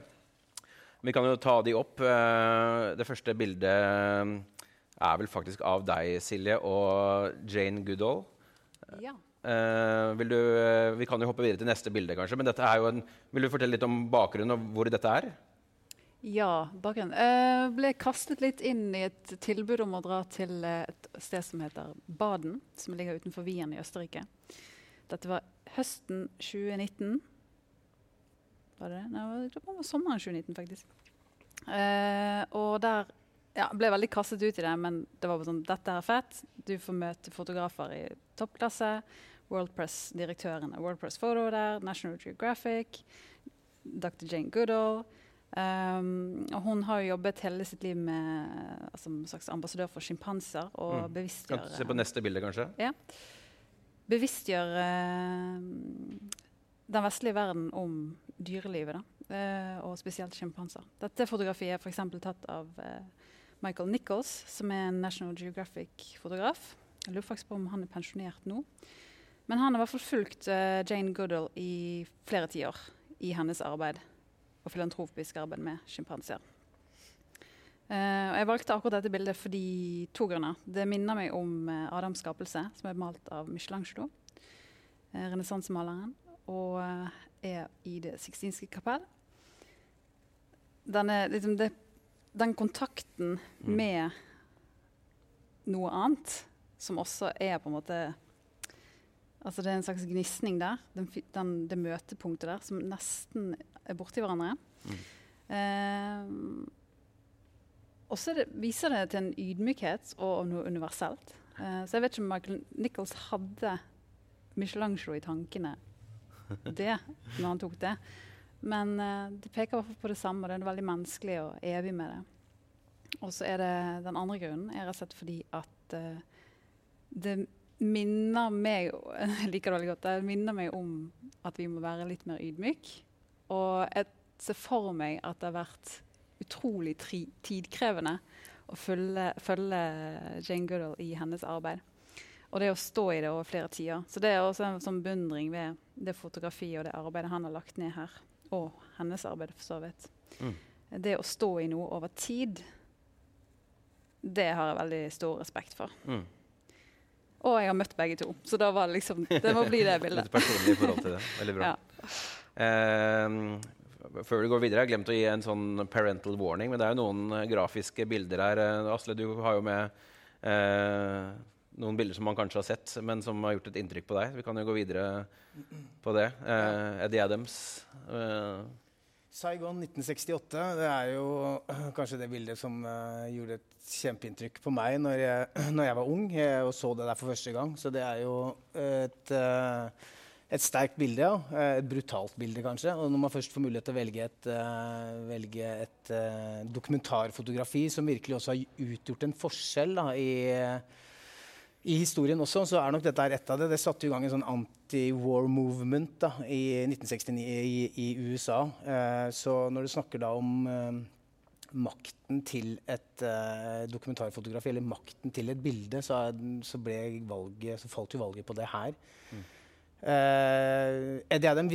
Vi kan jo ta de opp. Eh, det første bildet er vel faktisk av deg, Silje, og Jane Goodall. Ja. Uh, vil du, uh, vi kan jo hoppe videre til neste bilde, kanskje. Men dette er jo en, vil du fortelle litt om bakgrunnen og hvor dette er? Ja, bakgrunnen. Jeg ble kastet litt inn i et tilbud om å dra til eh, et sted som heter Baden, som ligger utenfor Wien i Østerrike. Dette var høsten 2019. Var det det? Nei, det var sommeren 2019, faktisk. Og der ja, ble veldig kastet ut i det, men det var sånn Dette er fett. Du får møte fotografer i toppklasse. Worldpress-direktøren er Worldpress Photo der. National Geographic. Dr. Jane Goodall. Um, og hun har jo jobbet hele sitt liv med altså, en slags ambassadør for sjimpanser. Og Mm. Kan bevisstgjøre du se på neste bilde, kanskje? ja. Bevisstgjøre uh, den vestlige verden om dyrelivet, da. Uh, og spesielt sjimpanser. Dette fotografiet er f.eks. tatt av eh, Michael Nichols, som er en National Geographic-fotograf. Jeg lurer faktisk på om han er pensjonert nå. Men han har i hvert fall fulgt uh, Jane Goodall i flere tiår i hennes arbeid og filantropisk arbeid med sjimpanser. Uh, jeg valgte akkurat dette bildet fordi to grunner. Det minner meg om uh, Adams skapelse, som er malt av Michelangelo, uh, renessansemaleren, og uh, er i Det sixtinske kapell. Denne, liksom det, den kontakten Mm. med noe annet, som også er på en måte Altså det er en slags gnisning der. Den, den, det møtepunktet der som nesten er borti hverandre. Eh, og så er viser det til en ydmykhet og noe universelt. Eh, så jeg vet ikke om Michael Nichols hadde Michelangelo i tankene <laughs> det, når han tok det. Men eh, det peker på det samme. Det er veldig menneskelig og evig med det. Og så er det den andre grunnen er rett og slett fordi at eh, det minner meg <laughs> Jeg liker det veldig godt. Det minner meg om at vi må være litt mer ydmyk. Og jeg ser for meg at det har vært utrolig tri tidkrevende å følge, følge Jane Goodall i hennes arbeid. Og det å stå i det over flere tider. Så det er også en sånn beundring ved det fotografiet og det arbeidet han har lagt ned her. Og hennes arbeid, for så vidt. Mm. Det å stå i noe over tid, det har jeg veldig stor respekt for. Mm. Og jeg har møtt begge to, så da var det liksom, det må bli det <laughs> bildet. Litt personlig i forhold til det. Veldig bra. Ja. Eh, før vi går videre, jeg har glemt å gi en sånn parental warning. Men det er jo noen grafiske bilder her. Eh, Asle, du har jo med eh, noen bilder som man kanskje har sett, men som har gjort et inntrykk på deg. Vi kan jo gå videre på det. Eh, Eddie Adams. Eh, Saigon 1968 det er jo <clears throat> kanskje det bildet som uh, gjorde et kjempeinntrykk på meg når jeg, <clears throat> når jeg var ung jeg, og så det der for første gang. Så det er jo et, uh, et sterkt bilde. Ja. Eh, Et brutalt bilde, kanskje. Og når man først får mulighet til å velge et, uh, velge et dokumentarfotografi som virkelig også har utgjort en forskjell da, i i historien også, så er nok dette et av det. Det satte i gang en sånn anti-war movement da, i 1969 i, i USA. Eh, så når du snakker da om eh, makten til et eh, dokumentarfotografi, eller makten til et bilde, så, er, så, valget, så falt jo valget på det her. Eh, Eddie, Adams,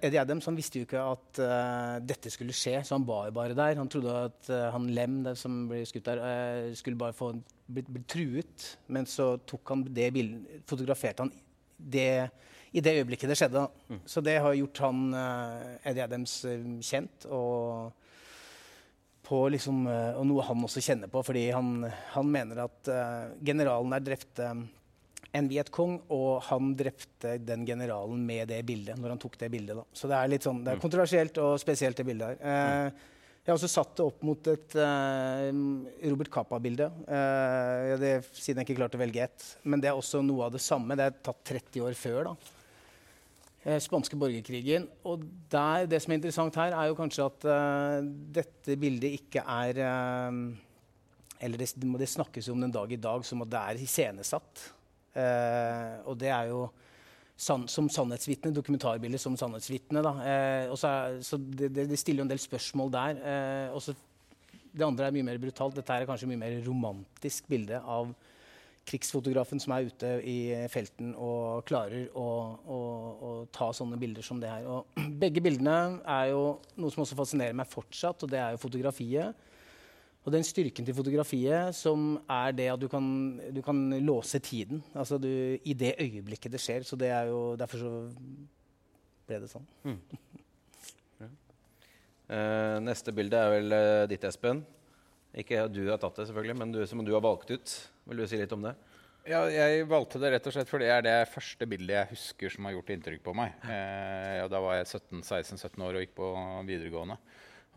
Eddie Adams han visste jo ikke at uh, dette skulle skje, så han var jo bare der. Han trodde at uh, han Lem, det som ble skutt der, eh, skulle bare få bli, bli truet. Men så tok han det bildet, fotograferte han det i det øyeblikket det skjedde. Mm. Så det har gjort han eh, Eddie Adams eh, kjent. og på liksom, eh, og noe han også kjenner på, fordi han, han mener at uh, generalen der drepte en Vietcong, og han drepte den generalen med det bildet. når han tok det bildet. Da. Så det er litt sånn, det er kontroversielt og spesielt, det bildet her. Eh, jeg har også satt det opp mot et eh, Robert Capa-bilde. eh, siden jeg ikke klarte å velge ett. Men det er også noe av det samme. Det er tatt 30 år før. da. Eh, spanske borgerkrigen. Og der, det som er interessant her, er jo kanskje at uh, dette bildet ikke er uh, Eller det, det snakkes om den dag i dag som at det er iscenesatt. Eh, og det er jo som sannhetsvitne, dokumentarbilder som sannhetsvitne. Eh, så så det, det, stiller jo en del spørsmål der. Eh, også, det andre er mye mer brutalt. Dette er kanskje mye mer romantisk bilde av krigsfotografen som er ute i felten og klarer å, å, å ta sånne bilder som det her. Og <clears throat> begge bildene er jo noe som også fascinerer meg fortsatt, og det er jo fotografiet. Og den styrken til fotografiet som er det at du kan, du kan låse tiden altså du, i det øyeblikket det skjer. Så det er jo derfor så ble det sånn. Mm. Ja. Uh, neste bilde er vel uh, ditt, Espen. Ikke du har tatt det, selvfølgelig, men du, som du har valgt ut. Vil du si litt om det? Ja, jeg valgte det rett og slett fordi det er det første bildet jeg husker som har gjort inntrykk på meg. Eh, da var jeg 16-17 år og gikk på videregående.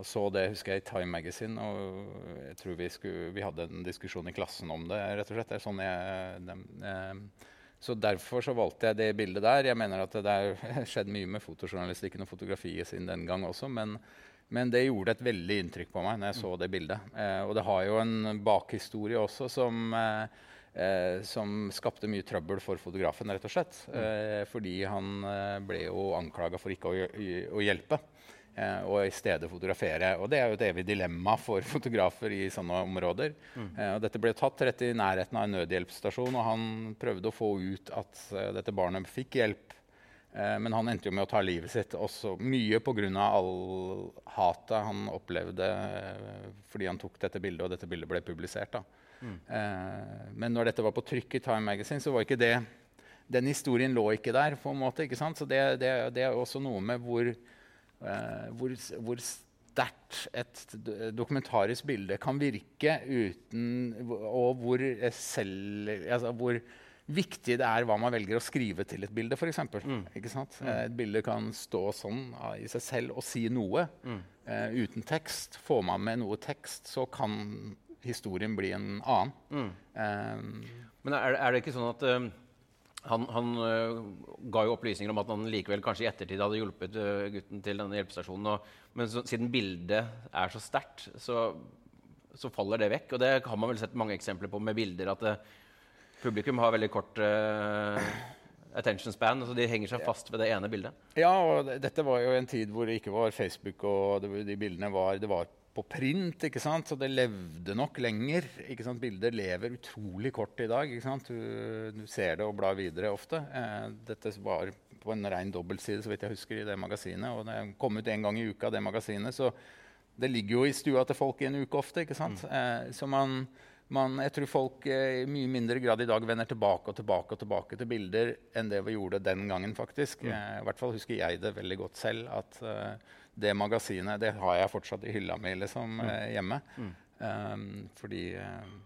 Og så det husker jeg i Time Magazine. og jeg tror Vi, skulle, vi hadde en diskusjon i klassen om det. rett og slett. Det er sånn jeg, de, eh, så Derfor så valgte jeg det bildet der. Jeg mener at det har <laughs> skjedd mye med fotojournalistikken og fotografiet siden den gang også. men men det gjorde et veldig inntrykk på meg når jeg så det bildet. Eh, og det har jo en bakhistorie også som, eh, eh som skapte mye trøbbel for fotografen, rett og slett. Mm. Eh, fordi han eh, ble jo anklaga for ikke å, å hjelpe. Eh, og i stedet fotografere. Og det er jo et evig dilemma for <laughs> fotografer i sånne områder. Mm. og dette ble tatt rett i nærheten av en nødhjelpsstasjon, og han prøvde å få ut at dette barnet fikk hjelp Eh, men han endte jo med å ta livet sitt også mye pga. all hatet han opplevde eh, fordi han tok dette bildet, og dette bildet ble publisert. Mm. Eh, men når dette var på trykk i Time Magazine, så var ikke det Den historien lå ikke der. på en måte, ikke sant? Så det, det, det er også noe med hvor, eh, hvor, hvor sterkt et dokumentarisk bilde kan virke uten Og hvor selv altså hvor viktig det er hva man velger å skrive til et bilde, f.eks. Mm. Mm. Et bilde kan stå sånn i seg selv og si noe. Mm. Uh, uten tekst. Får man med noe tekst, så kan historien bli en annen. Um, Men er, er, det ikke sånn at uh, han, han uh, ga jo opplysninger om at han likevel kanskje i ettertid hadde hjulpet gutten til denne hjelpestasjonen. Og, men så, siden bildet er så sterkt, så, så, faller det vekk. Og det har man vel sett mange eksempler på med bilder. at det, Publikum har veldig kort uh, attention span, så de henger seg fast ved det ene bildet. Ja, og dette var jo en tid hvor det ikke var Facebook, og det, de bildene var, det var på print, ikke sant? så det levde nok lenger. ikke sant? Bilder lever utrolig kort i dag. ikke sant? Du, du ser det og blar videre ofte. Eh, dette var på en ren dobbeltside så vidt jeg husker, i det magasinet. og Det kom ut en gang i uka, det magasinet. Så det ligger jo i stua til folk i en uke ofte. ikke sant? Mm. Eh, så man man, jeg tror folk eh, i mye mindre grad i dag vender tilbake og tilbake og tilbake til bilder enn det vi gjorde den gangen. faktisk. Mm. Eh, I hvert fall husker jeg det veldig godt selv. At uh, det magasinet det har jeg fortsatt i hylla mi liksom, mm. uh, hjemme. Mm. Um, fordi uh,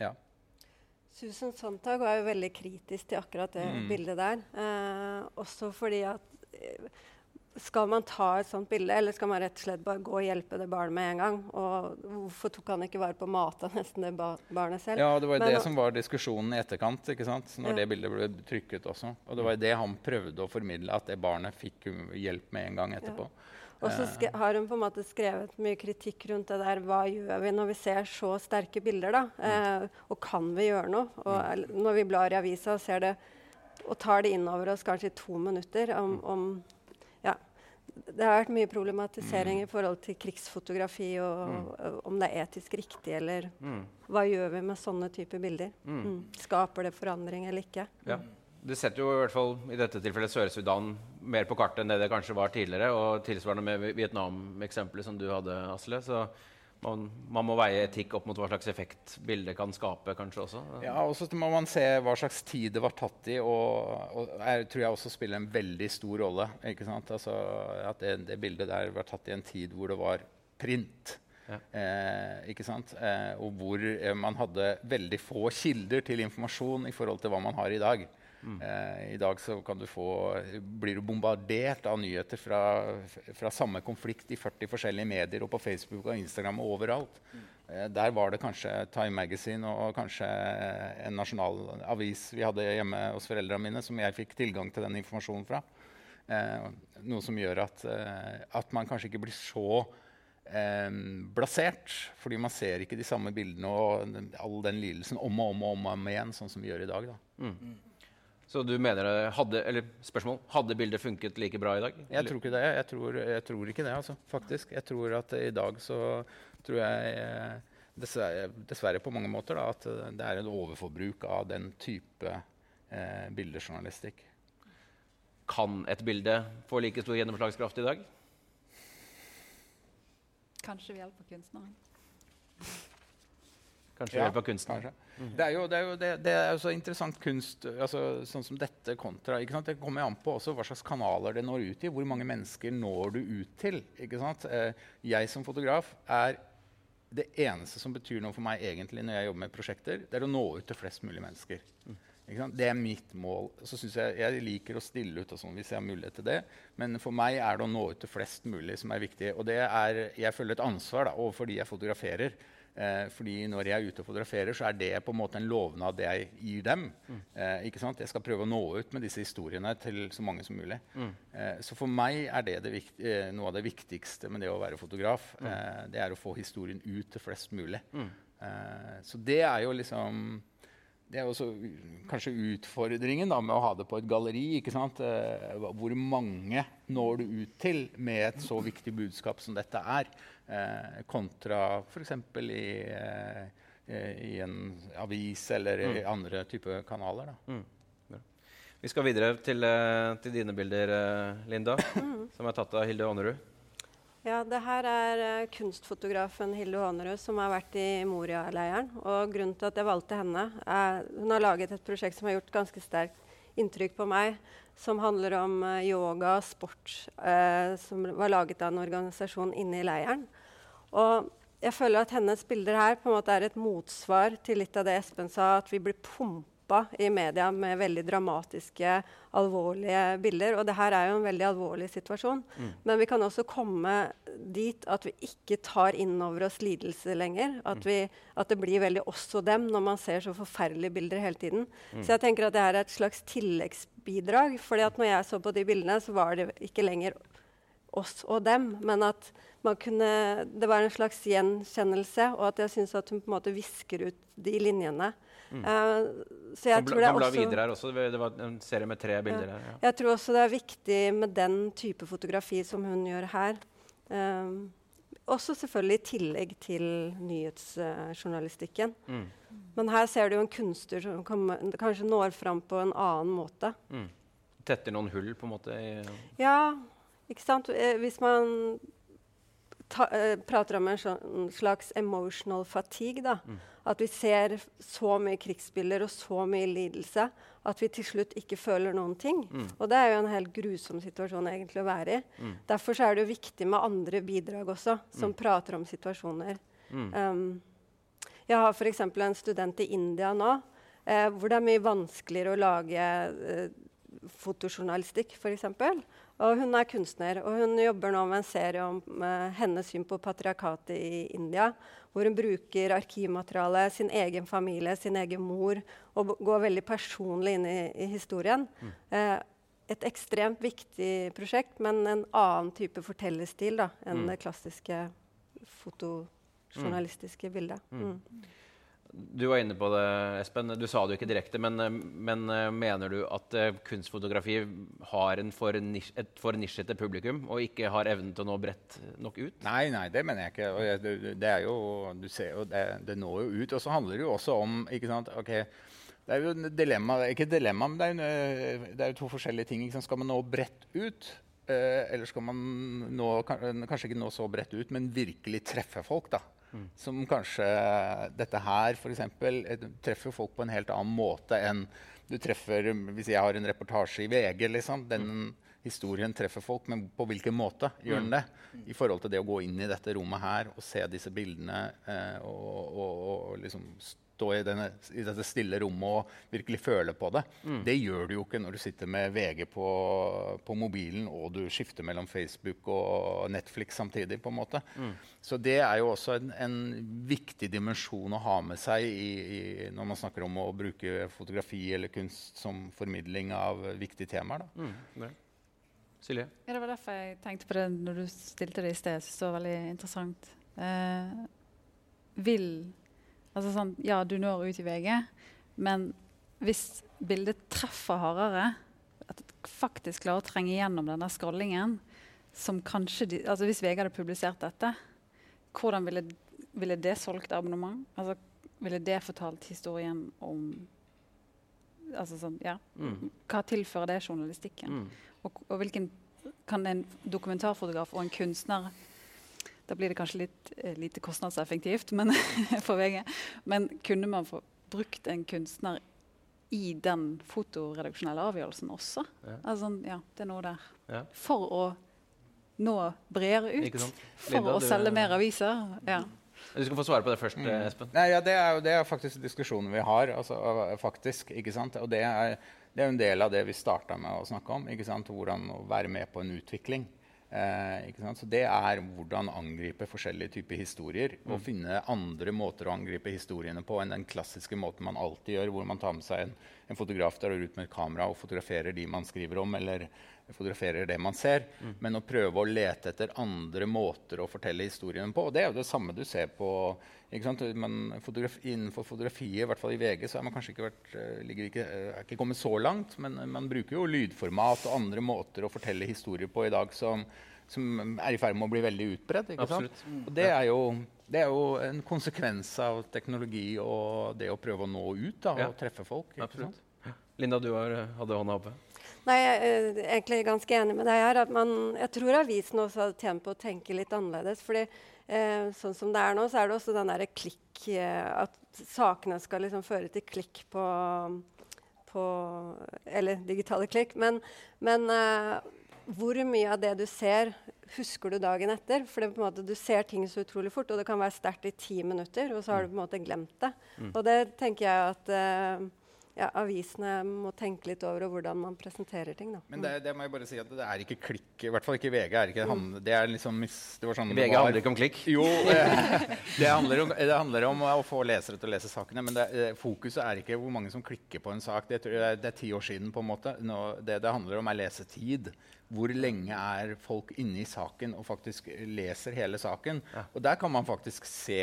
Ja. Susan Sontag var jo veldig kritisk til akkurat det mm. bildet der. også fordi at skal man ta et sånt bilde, eller skal man rett og slett bare gå og hjelpe det barnet med en gang? Og hvorfor tok han ikke vare på å mate nesten det ba barnet selv? Ja, det var jo det som var diskusjonen i etterkant, ikke sant? når ja. det bildet ble trykket også. Og det var jo det han prøvde å formidle, at det barnet fikk hjelp med en gang etterpå. Ja. Og så har hun på en måte skrevet mye kritikk rundt det der. Hva gjør vi når vi ser så sterke bilder? da? Mm. Eh, og kan vi gjøre noe? Og mm. Når vi blar i avisa og ser det, og tar det inn over oss kanskje i to minutter om, om det har vært mye problematisering mm. i forhold til krigsfotografi og, mm. om det er etisk riktig, eller mm. hva gjør vi med sånne typer bilder? Mm. Mm. Skaper det forandring eller ikke? Ja. Det setter jo i hvert fall i dette tilfellet Sør-Sudan mer på kartet enn det det kanskje var tidligere. Og tilsvarende med Vietnam-eksempelet som du hadde, Asle. Så man, man, må veie etikk opp mot hva slags effekt bildet kan skape. kanskje også. Ja, og så må man se hva slags tid det var tatt i. Og, og jeg tror jeg også spiller en veldig stor rolle. ikke sant? Altså, at det, det, bildet der var tatt i en tid hvor det var print. Ja. Eh, ikke sant? Eh, og hvor eh, man hadde veldig få kilder til informasjon i forhold til hva man har i dag. Mm. Eh, I dag du få, blir du bombardert av nyheter fra, fra, samme konflikt i 40 forskjellige medier og på Facebook og Instagram og overalt. Mm. Eh, der var det kanskje Time Magazine og kanskje en nasjonal avis vi hadde hjemme hos foreldrene mine, som jeg fikk tilgang til den informasjonen fra. Eh, noe som gjør at, eh, at, man kanskje ikke blir så eh, blasert. Fordi man ser ikke de samme bildene og all den lidelsen om og om og om, om igjen, sånn som vi gjør i dag. Da. Mm. Så du mener hadde, eller spørsmål, hadde bildet funket like bra i dag? Jeg tror ikke det. Jeg tror, jeg tror, ikke det, altså, faktisk. Jeg tror at i dag så tror jeg eh, dessverre, dessverre på mange måter da, at det er en overforbruk av den type eh, bildejournalistikk. Kan et bilde få like stor gjennomslagskraft i dag? Kanskje ved hjelp av kunstneren. Kanskje hjelp av kunsten. kanskje. Det er jo, det er jo det, det er jo så interessant kunst, altså, sånn som dette kontra ikke sant? Det kommer an på også hva slags kanaler det når ut i. Hvor mange mennesker når du ut til? ikke sant? Eh, jeg som fotograf er det eneste som betyr noe for meg egentlig når jeg jobber med prosjekter, det er å nå ut til flest mulig mennesker. Sant? Det er mitt mål. Så synes jeg, jeg liker å stille ut og sånn hvis jeg har mulighet til det. Men for meg er det å nå ut til flest mulig som er viktig. Og det er, jeg føler et ansvar da, overfor de jeg fotograferer. Eh, fordi når jeg er ute og fotograferer, så er det på en måte en lovnad jeg gir dem. Eh, ikke sant? Jeg skal prøve å nå ut med disse historiene til så mange som mulig. Eh, så for meg er det, det eh, noe av det viktigste med det å være fotograf. Eh, det er å få historien ut til flest mulig. Eh, så det er jo liksom det er også kanskje utfordringen da, med å ha det på et galleri. ikke sant? Eh, hvor mange når du ut til med et så viktig budskap som dette er, eh, kontra f.eks. I, eh, i en avis eller i andre typer kanaler. Da. Vi skal videre til, eh, til dine bilder, eh, Linda, som er tatt av Hilde Aanerud. Ja, det her er eh, kunstfotografen Hilde Hånerud som har vært i Moria-leiren. Og grunnen til at jeg valgte henne, er hun har laget et prosjekt som har gjort ganske sterkt inntrykk på meg. Som handler om eh, yoga og sport, eh, som var laget av en organisasjon inne i leiren. Og jeg føler at hennes bilder her på en måte er et motsvar til litt av det Espen sa, at vi blir pumpa i media med veldig dramatiske, alvorlige bilder. Og det her er jo en veldig alvorlig situasjon. Men vi kan også komme dit at vi ikke tar inn over oss lidelse lenger. At, vi, at det blir veldig oss og dem når man ser så forferdelige bilder hele tiden. Så jeg tenker at det her er et slags tilleggsbidrag. fordi at når jeg så på de bildene, så var det ikke lenger oss og dem, men at man kunne, det var en slags gjenkjennelse, og at jeg syns at hun på en måte visker ut de linjene. Eh, så jeg Kan tror det er også videre her også. Det var en serie med tre bilder her. Ja. jeg tror også det er viktig med den type fotografi som hun gjør her. Uh, også selvfølgelig i tillegg til nyhetsjournalistikken. Mm. Men her ser du jo en kunstner som kommer, kanskje når fram på en annen måte. Mm. Tetter noen hull, på en måte. I, Ja, ikke sant? Eh, hvis man ta, eh, prater om en sånn slags emotional fatigue, da. At vi ser så mye krigsbilder og så mye lidelse at vi til slutt ikke føler noen ting. Og det er jo en helt grusom situasjon egentlig å være i. Derfor så er det jo viktig med andre bidrag også, som prater om situasjoner. Um, jeg har f.eks. en student i India nå, eh, hvor det er mye vanskeligere å lage eh, fotojournalistikk, f.eks. Og hun er kunstner, og hun jobber nå med en serie om eh, hennes syn på patriarkatet i India. Hvor hun bruker arkivmateriale, sin egen familie, sin egen mor, og går veldig personlig inn i, i historien. Eh, et ekstremt viktig prosjekt, men en annen type fortellerstil da, enn det klassiske fotojournalistiske bildet. Du var inne på det, Espen. Du sa det jo ikke direkte, men, eh, men eh, mener du at eh, kunstfotografi har en for nisj, et for nisjete publikum og ikke har evnen til å nå bredt nok ut? Nei, nei, det mener jeg ikke. Det, det jo, du ser jo, det, det når jo ut. Og så handler det jo også om ikke sant, ok, Det er jo et dilemma, ikke dilemma, men det er, jo, det er jo to forskjellige ting. Skal man nå bredt ut? Eller skal man nå, kanskje ikke nå så bredt ut, men virkelig treffe folk? da? Som kanskje dette her f.eks. treffer folk på en helt annen måte enn du treffer Hvis jeg har en reportasje i VG, liksom. Den historien treffer folk, men på hvilken måte gjør den det? I forhold til det å gå inn i dette rommet her og se disse bildene eh, og, og, og liksom stå i, denne, i dette stille rommet og virkelig føle på det. Det gjør du jo ikke når du sitter med VG på, på mobilen og du skifter mellom Facebook og Netflix samtidig. på en måte. Så det er jo også en, en viktig dimensjon å ha med seg i, i, når man snakker om å bruke fotografi eller kunst som formidling av viktige temaer. Da. Mm. Silje? Ja, det var derfor jeg tenkte på det når du stilte det i sted. Jeg synes det var veldig interessant. Eh, vil Altså sånn, ja, du når ut i VG, men hvis bildet treffer hardere, at det faktisk klarer å trenge gjennom denne scrollingen som kanskje de, altså Hvis VG hadde publisert dette, hvordan ville, ville det solgt abonnement? Altså, ville det fortalt historien om altså sånn, ja. Mm. Hva tilfører det journalistikken? Mm. Og, og hvilken kan en dokumentarfotograf og en kunstner Da blir det kanskje litt eh, lite kostnadseffektivt men, <laughs> for VG. Men kunne man få brukt en kunstner i den fotoredaksjonelle avgjørelsen også? Ja. Altså, ja, det er noe der. Ja. For å nå bredere Ikke ut. Linda, For å du- selge mer aviser. Ja. Du skal få svare på det først, Mm. Espen. Nei, ja, det er jo det er faktisk diskusjonen vi har. Altså, faktisk, ikke sant? Og det er, det er en del av det vi starta med å snakke om. ikke sant? Hvordan å være med på en utvikling. Eh? Så det er hvordan angripe forskjellige typer historier. Og finne andre måter å angripe historiene på enn den klassiske måten man alltid gjør, hvor man tar med seg en, en fotograf der og ut med et kamera og fotograferer de man skriver om, eller fotograferer det man ser. Men å prøve å lete etter andre måter å fortelle historien på. Og det er jo det samme du ser på ikke sant? Men fotograf, innenfor fotografiet, i hvert fall i VG, så er man kanskje ikke, vært, eh, ikke, eh, er ikke kommet så langt. Men man bruker jo lydformat og andre måter å fortelle historier på i dag som, som er i ferd med å bli veldig utbredt. ikke sant? Og det er, jo, det er jo en konsekvens av teknologi og det å prøve å nå ut da, Ja. og treffe folk. ikke sant? Linda, du har, eh, hadde hånda oppe. Nei, jeg er egentlig ganske enig med deg her. at man, Jeg tror avisen også hadde tjent på å tenke litt annerledes. fordi eh, sånn som det er nå, så er det også den derre klikk eh, At sakene skal liksom føre til klikk på, på Eller digitale klikk. Men, men eh, hvor mye av det du ser, husker du dagen etter? For det, måte, du ser ting så utrolig fort, og det kan være sterkt i ti minutter, og så har du på en måte glemt det. Og det tenker jeg at eh, ja, avisene må tenke litt over, og hvordan man presenterer ting. Da. Men det, det må jeg bare si at det er ikke klikk. I hvert fall ikke VG. er ikke, mm. det er liksom det var sånn VG var. handler ikke om klikk. Jo, <laughs> eh, det, handler om, det handler om å få lesere til å lese sakene. Men det, eh, fokuset er ikke hvor mange som klikker på en sak. Det, det er ti år siden. på en måte. Nå, det det handler om, er lesetid. Hvor lenge er folk inne i saken og faktisk leser hele saken? Og der kan man faktisk se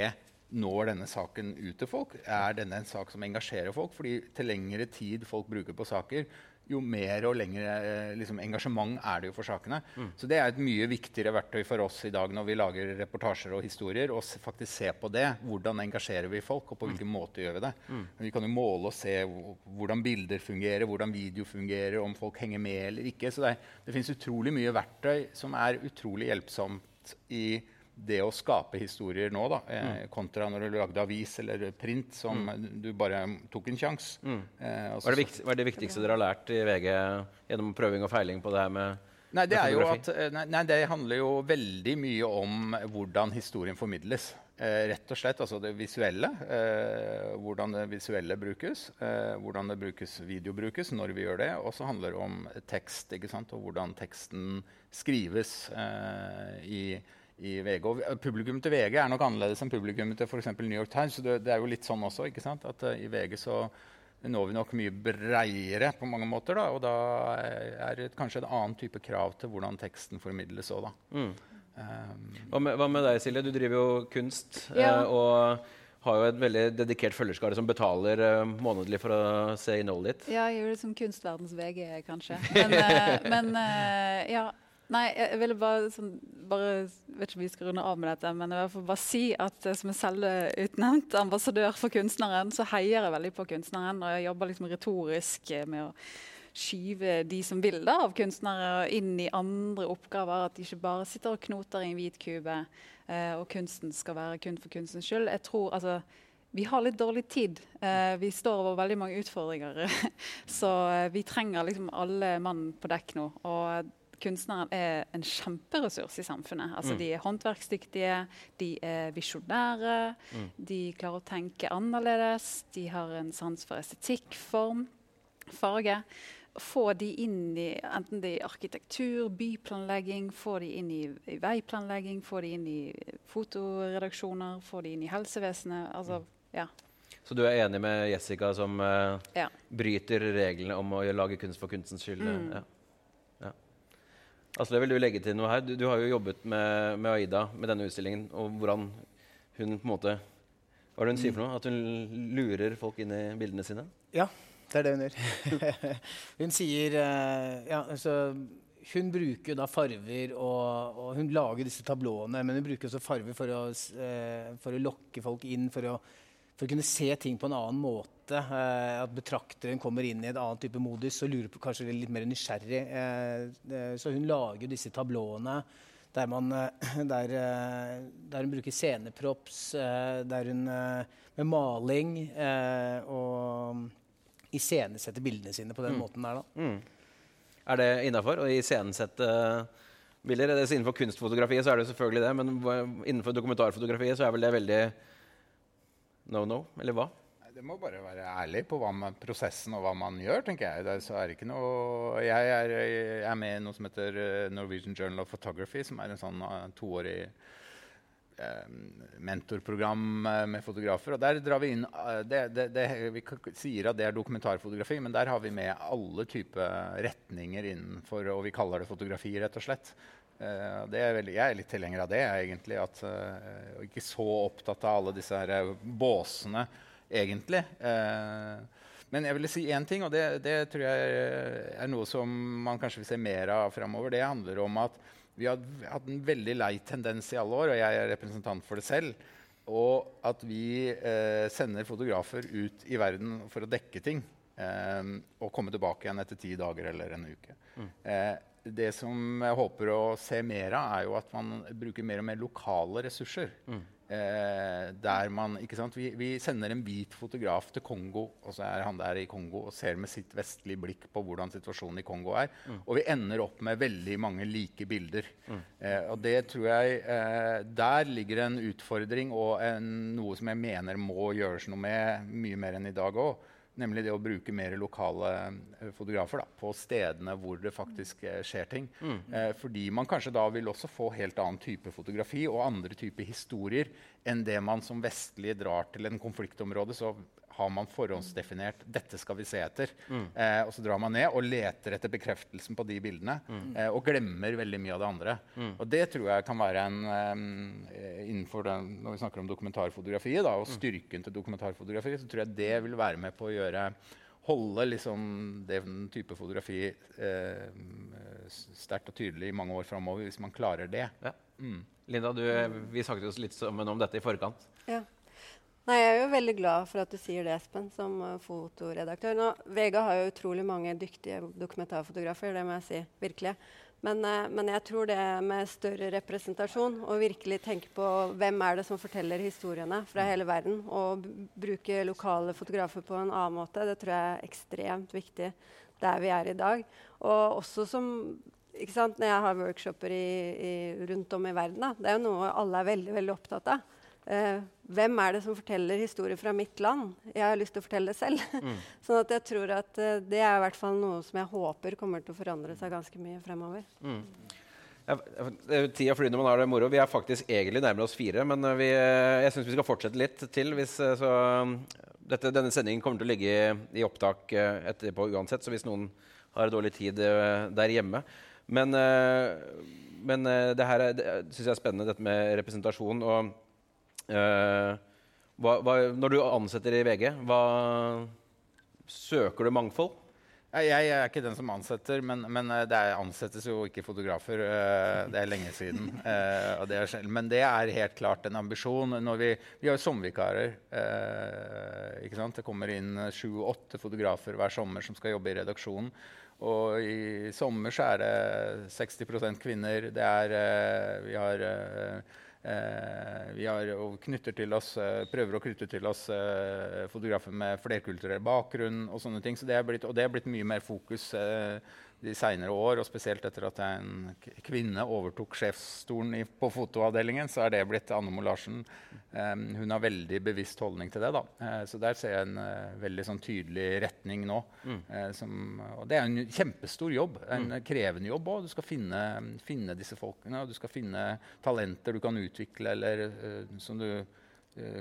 når denne saken ut til folk. Er denne en sak som engasjerer folk? Fordi til lengre tid folk bruker på saker, jo mer og lengre eh, liksom, engasjement er det jo for sakene. Så det er et mye viktigere verktøy for oss i dag når vi lager reportasjer og historier, å faktisk se på det. Hvordan engasjerer vi folk, og på hvilken måte gjør vi det? Mm. vi kan jo måle og se hvordan bilder fungerer, hvordan video fungerer, om folk henger med eller ikke. Så det, er- det finnes utrolig mye verktøy som er utrolig hjelpsomt i det å skape historier nå, da, eh, kontra når du lagde avis eller print, som du bare tok en sjanse. Eh, Hva er, det viktig, hva er det viktigste dere har lært i VG gjennom prøving og feiling på det her med Nei, det, med at, eh, nei, nei, det handler jo veldig mye om hvordan historien formidles. Eh, rett og slett altså det visuelle. Eh, hvordan det visuelle brukes. Eh, hvordan det brukes, video brukes, når vi gjør det. Og så handler det om tekst og hvordan teksten skrives eh, i, i VG. Og publikum til VG er nok annerledes enn publikum til f.eks. New York Times. Så det, det er jo litt sånn også. ikke sant? At uh, i VG så når vi nok mye breiere på mange måter. Da, og da er det kanskje en annen type krav til hvordan teksten formidles òg, da. Um, Hva med, hva med deg, Silje? Du driver jo kunst Ja. Uh, og har jo et veldig dedikert følgerskare som betaler uh, månedlig for å se innholdet ditt. Ja, jeg gjør det som kunstverdens VG, kanskje. Men, uh, men uh, ja. Nei, jeg ville bare, sånn, bare vet ikke om vi skal runde av med dette, men jeg vil bare si at eh, som en selvutnevnt ambassadør for kunstneren, så heier jeg veldig på kunstneren. Og jeg jobber liksom retorisk eh, med å skyve de som vil da, av kunstnere inn i andre oppgaver. At de ikke bare sitter og knoter i en hvit kube, eh, og kunsten skal være kun for kunstens skyld. Jeg tror, altså, vi har litt dårlig tid. Eh, vi står over veldig mange utfordringer. <laughs> Så eh, vi trenger liksom alle mann på dekk nå. Og kunstneren er en kjemperessurs i samfunnet. Altså, De er håndverksdyktige, de er visjonære, de klarer å tenke annerledes. De har en sans for estetikk, form, farge. Få de inn i enten det er arkitektur, byplanlegging, få de inn i, i veiplanlegging, få de inn i fotoredaksjoner, få de inn i helsevesenet. Altså, ja. Så du er enig med Jessica som uh, Ja. bryter reglene om å lage kunst for kunstens skyld? Mm. Ja. Asle, vil du legge til noe her? Du, du har jo jobbet med, med Aida med denne utstillingen, og hvordan hun på en måte Hva er det hun sier for noe? At hun lurer folk inn i bildene sine? Ja, det er det hun gjør. <laughs> hun sier eh, Ja, altså Hun bruker da farver, og, og hun lager disse tablåene, men hun bruker også farver for å, eh, for å lokke folk inn, for å, for å kunne se ting på en annen måte. eh, at betrakteren kommer inn i en annen type modus og lurer på kanskje litt mer nysgjerrig. Eh, eh, så hun lager disse tablåene der, man, der, der hun bruker sceneprops, der hun med maling og iscenesetter bildene sine på den Mm. måten der. da. Mm. Er det innafor å iscenesette bilder? Det- Innenfor kunstfotografiet så er det selvfølgelig det, men innenfor dokumentarfotografiet så er vel det veldig no-no, eller hva? Det må bare være ærlig på man, prosessen og hva man gjør, tenker jeg. Det er, så er ikke noe Jeg er, jeg er med i noe som heter eh, Norwegian Journal of Photography, som er en sånn eh, toårig eh, mentorprogram med fotografer. Og der drar vi inn det, det, det, Vi sier at det er dokumentarfotografi, men der har vi med alle typer retninger innenfor Og vi kaller det fotografi, rett og slett. Det er veldig, jeg er litt tilhenger av det, egentlig. At, uh, ikke så opptatt av alle disse her, eh, båsene, egentlig. Uh, men jeg ville si én ting, og det, det tror jeg er noe som man kanskje vil se mer av framover. Det handler om at vi har hatt en veldig lei tendens i alle år, og jeg er representant for det selv. Og at vi eh, sender fotografer ut i verden for å dekke ting. Og komme tilbake igjen etter ti dager eller en uke. Eh, det som jeg håper å se mer av, er jo at man bruker mer og mer lokale ressurser. Eh, der man, ikke sant? Vi, vi sender en hvit fotograf til Kongo, og så er han der i Kongo og ser med sitt vestlige blikk på hvordan situasjonen i Kongo er. Og vi ender opp med veldig mange like bilder. Eh, og det tror jeg eh, Der ligger en utfordring og en, noe som jeg mener må gjøres noe med mye mer enn i dag òg. Nemlig det å bruke mer lokale eh, fotografer da, på stedene hvor det faktisk eh, skjer ting. Eh, fordi man kanskje da vil også få helt annen type fotografi og andre typer historier enn det man som vestlige drar til en konfliktområde. Så har man forhåndsdefinert 'dette skal vi se etter'. Eh, og så drar man ned og leter etter bekreftelsen på de bildene. Eh, og glemmer veldig mye av det andre. Og det tror jeg kan være en um, innenfor den, Når vi snakker om dokumentarfotografiet da, og styrken til dokumentarfotografi, så tror jeg det vil være med på å gjøre Holde liksom den type fotografi eh, sterkt og tydelig i mange år framover, hvis man klarer det. Ja. Mm. Linda, du, vi snakket jo litt sammen om dette i forkant. Ja. Nei, jeg er jo veldig glad for at du sier det, Espen, som uh, fotoredaktør. Nå, Vega har jo utrolig mange dyktige dokumentarfotografer, det må jeg si. Virkelig. Men, eh, men jeg tror det med større representasjon, og virkelig tenke på hvem er det som forteller historiene fra hele verden, og bruke lokale fotografer på en annen måte, det tror jeg er ekstremt viktig der vi er i dag. Og også som ikke sant, Når jeg har workshoper i, i, rundt om i verden, da, det er jo noe alle er veldig, veldig opptatt av. Eh, hvem er det som forteller historier fra mitt land? Jeg har lyst til å fortelle det selv. <laughs> sånn at jeg tror at uh, det er i hvert fall noe som jeg håper kommer til å forandre seg ganske mye fremover. Ja, er jo Tida flyr når man har det moro. Vi er faktisk egentlig nærmere oss fire. Men eh, vi, eh, jeg syns vi skal fortsette litt til. Hvis, så, um, dette, denne sendingen kommer til å ligge i, i opptak etterpå uansett, så hvis noen har dårlig tid der hjemme Men, men det her syns jeg er spennende, dette med representasjon. og hva, hva, Når du ansetter i VG, hva, søker du mangfold? Jeg er ikke den som ansetter, men, men eh, det ansettes jo ikke fotografer. eh, det er lenge siden. <laughs> eh, det er, men det er helt klart en ambisjon. Vi, vi har jo sommervikarer. eh? Det kommer inn sju-åtte fotografer hver sommer som skal jobbe i redaksjonen. Og i sommer så er det 60% kvinner. Det er eh, Vi har eh, Eh, vi har, og til oss, eh, prøver å knytte til oss eh, fotografer med flerkulturell bakgrunn. Og sånne ting. Så det blitt, og det er blitt mye mer fokus eh, de seinere år. Og spesielt etter at en kvinne overtok sjefsstolen i, på fotoavdelingen, så er det blitt Anne Mo Larsen. Eh, hun har veldig bevisst holdning til det. da. Uh, så der ser jeg en uh, veldig sånn tydelig retning nå. Eh, som, og det er en kjempestor jobb. En krevende jobb òg. Du skal finne, finne disse folkene, og du skal finne talenter du kan utvikle, eller som du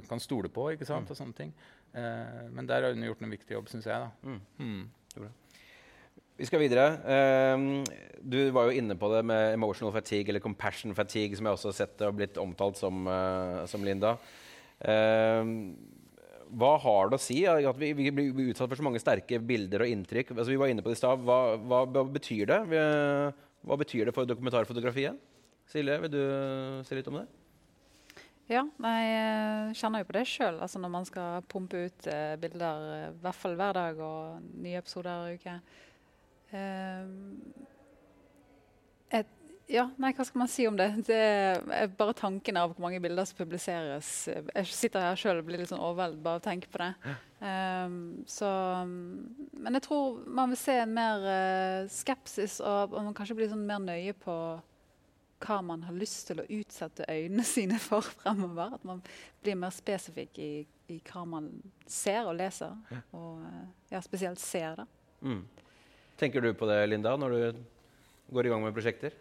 kan stole på. ikke sant, og sånne ting. Men der har hun gjort en viktig jobb, syns jeg. da. Mm. Vi skal videre. Ehm, du var jo inne på det med emotional fatigue, eller compassion fatigue, som jeg også har sett det har blitt omtalt som, eh, som Linda. Ehm, hva har det å si at vi, vi blir utsatt for så mange sterke bilder og inntrykk? Altså, vi var inne på det i stad. Hva, hva, hva betyr det? Hva betyr det for dokumentarfotografiet? Silje, vil du si litt om det? Ja, jeg kjenner jo på det sjøl. Altså når man skal pumpe ut eh, bilder eh, i hvert fall hver dag og nye episoder hver uke. Eh, et, Ja, nei, hva skal man si om det? Det er bare tanken av hvor mange bilder som publiseres. Jeg sitter her sjøl og blir litt sånn overveldet bare av å tenke på det. Um, så, men jeg tror man vil se en mer uh, skepsis, og, og man kanskje blir sånn mer nøye på hva man har lyst til å utsette øynene sine for <laughs> fremover. At man blir mer spesifikk i, i hva man ser og leser. Og uh, ja, spesielt ser. da. Mm. Tenker du på det, Linda, når du går i gang med prosjekter?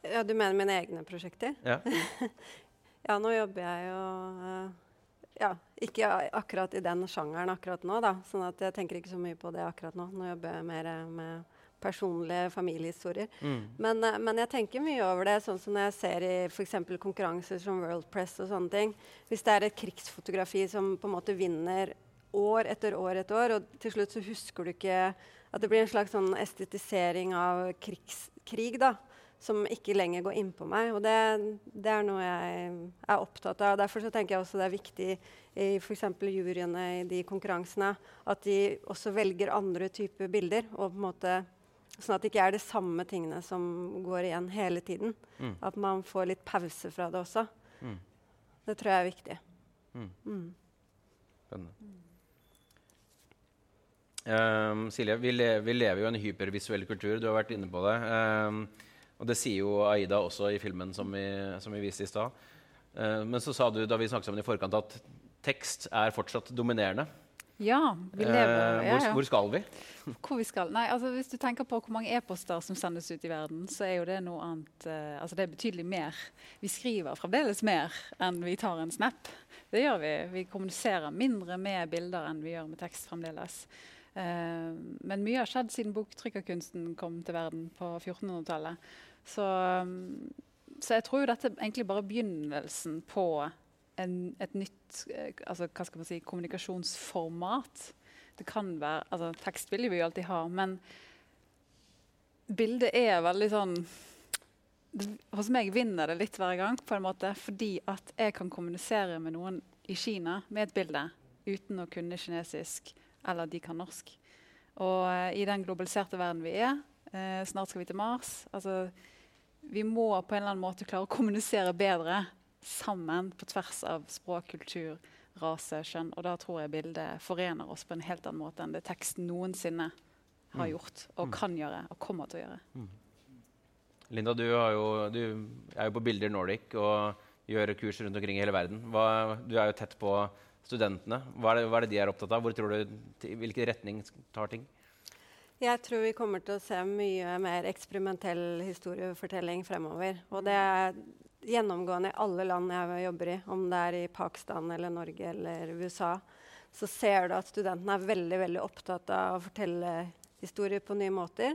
Ja, Du mener mine egne prosjekter? Ja. <laughs> ja, nå jobber jeg jo uh, ja, ikke akkurat i den sjangeren akkurat nå, da. Sånn at jeg tenker ikke så mye på det akkurat nå. Nå jobber jeg mer med personlige familiehistorier. Mm. Men, uh, men, jeg tenker mye over det, sånn som når jeg ser i f.eks. konkurranser som World Press og sånne ting. Hvis det er et krigsfotografi som på en måte vinner år etter år etter år, og til slutt så husker du ikke At det blir en slags sånn estetisering av krigs, krig, da som ikke lenger går innpå meg. Og det, det, er noe jeg er opptatt av. Derfor så tenker jeg også det er viktig i f.eks. juryene i de konkurransene at de også velger andre typer bilder. og på en måte Sånn at det ikke er de samme tingene som går igjen hele tiden. Mm. At man får litt pause fra det også. Mm. Det tror jeg er viktig. Mm. mm. Spennende. Um, Silje, vi, le vi, lever jo i en hypervisuell kultur. Du har vært inne på det. Um, og det sier jo Aida også i filmen som vi, som vi viste i stad. Uh, men så sa du da vi snakket sammen i forkant, at tekst er fortsatt dominerende. Ja, vi lever, uh, hvor, ja, ja. hvor, skal vi? <laughs> Hvor vi skal? Nei, altså Hvis du tenker på hvor mange e-poster som sendes ut i verden, så er jo det noe annet uh, Altså det er betydelig mer. Vi skriver fremdeles mer enn vi tar en snap. Det gjør vi. Vi kommuniserer mindre med bilder enn vi gjør med tekst fremdeles. Uh, men mye har skjedd siden boktrykkerkunsten kom til verden på 1400-tallet. Så, um, så, jeg tror dette er egentlig bare begynnelsen på en, et nytt eh, altså, hva skal man si, kommunikasjonsformat. Det kan være, altså Tekst vil vi jo alltid ha, men bildet er veldig sånn Hos meg vinner det litt hver gang, på en måte, fordi at jeg kan kommunisere med noen i Kina med et bilde uten å kunne kinesisk, eller de kan norsk. Og uh, i den globaliserte verden vi er, uh, snart skal vi til Mars altså vi må på en eller annen måte klare å kommunisere bedre sammen på tvers av språk, kultur, rase, kjønn. Og da tror jeg bildet forener oss på en helt annen måte enn det teksten noensinne har mm. gjort og mm. kan gjøre og kommer til å gjøre. Mm. Linda, du, jo, du, er jo på Bilder Nordic og gjør kurs rundt omkring i hele verden. Hva, du er jo tett på studentene. Hva er, det, hva er, det, de er opptatt av? Hvor tror du, hvilken retning tar ting? Jeg tror vi kommer til å se mye mer eksperimentell historiefortelling fremover. Og det er gjennomgående i alle land jeg jobber i, om det er i Pakistan eller Norge eller USA. Så ser du at studentene er veldig, veldig opptatt av å fortelle historier på nye måter.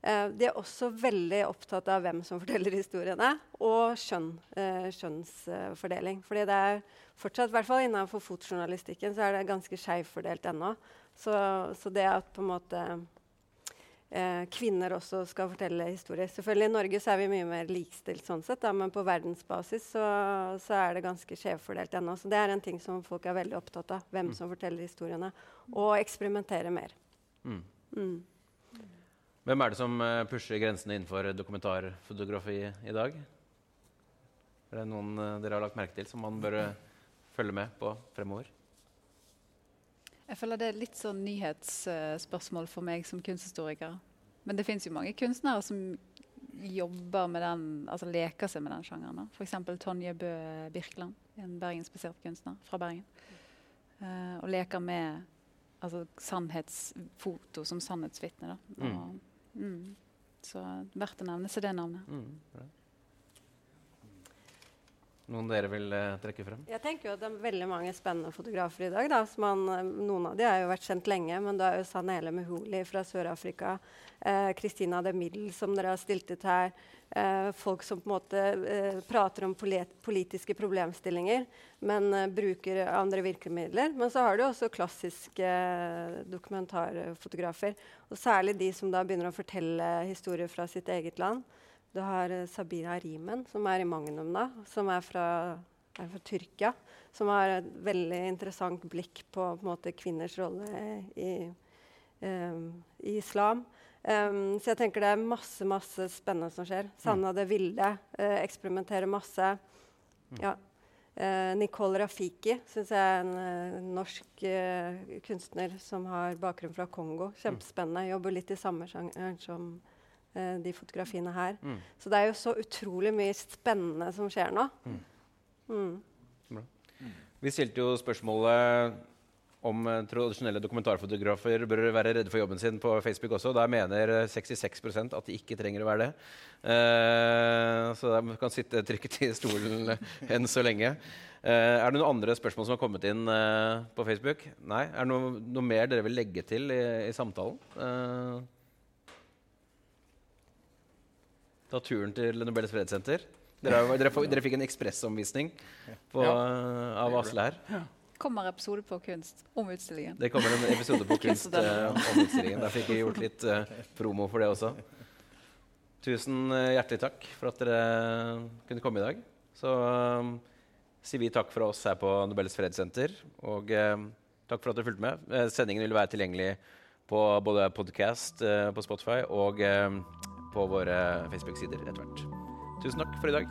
Eh, de er også veldig opptatt av hvem som forteller historiene, og kjønn, eh, kjønnsfordeling. Fordi det er fortsatt, i hvert fall innenfor fotjournalistikken, så er det ganske skjevfordelt ennå. Så, så det at på en måte eh, kvinner også skal fortelle historier. Selvfølgelig I Norge så er vi mye mer likestilt, sånn sett, da, men på verdensbasis så, så er det ganske skjevfordelt ennå. Så det er en ting som folk er veldig opptatt av. Hvem mm. som forteller historiene. Og eksperimentere mer. Mm. Mm. Hvem er det som uh, pusher grensene innenfor dokumentarfotografi i dag? Er det noen uh, dere har lagt merke til som man bør uh, følge med på fremover? Jeg føler det er litt sånn nyhetsspørsmål for meg som kunsthistoriker. Men det fins jo mange kunstnere som jobber med den, altså leker seg med den sjangeren. F.eks. Tonje Bø Birkeland, en bergensbasert kunstner fra Bergen. Uh, og leker med altså, sannhetsfoto som sannhetsvitne. Mm. Mm, så verdt å nevne seg det navnet. Mm, noen dere vil uh, trekke frem? Jeg tenker jo at Det er veldig mange spennende fotografer i dag. Da, man, uh, noen av de har jo vært kjent lenge, men du er jo Sanele Mehuli fra Sør-Afrika. Kristina uh, de Middel, som dere har stilt ut her. Uh, folk som på en måte prater om politiske problemstillinger, men bruker andre virkemidler. Men så har du også klassiske dokumentarfotografer. Og særlig de som da begynner å fortelle historier fra sitt eget land. Du har uh, Sabira Rimen, som er i Magnum, da, som er fra, er fra, Tyrkia. Som har et veldig interessant blikk på, på måte, kvinners rolle i, um, i islam. Um, så jeg tenker det er masse masse spennende som skjer. Sanna det ville uh, eksperimenterer masse. Ja. Uh, Nicole Rafiki syns jeg er en uh, norsk kunstner som har bakgrunn fra Kongo. Kjempespennende. Jobber litt i samme sjanger som de fotografiene her. Mm. Så det er jo så utrolig mye spennende som skjer nå. Mm. Mm. Vi stilte jo spørsmålet om eh, tradisjonelle dokumentarfotografer bør være redde for jobben sin på Facebook også. Der mener 66% at de ikke trenger å være det. Uh, så de kan sitte trykket i stolen <laughs> enn så lenge. Uh, er det noen andre spørsmål som har kommet inn uh, på Facebook? Nei? Er det noe, noe, mer dere vil legge til i, i samtalen? Ta turen til Nobels fredssenter. Dere, dere, dere, fikk en ekspressomvisning ja. av Asle her. Ja kommer episode på kunst om utstillingen. Det kommer en episode på <laughs> kunst uh, om utstillingen. Der fikk vi gjort litt uh, promo for det også. Tusen uh, hjertelig takk for at dere kunne komme i dag. Så sier vi takk for oss her på Nobels fredssenter. Og takk for at dere fulgte med. sendingen vil være tilgjengelig på både podkast på Spotify og på våre Facebook-sider etter hvert. Tusen takk for i dag.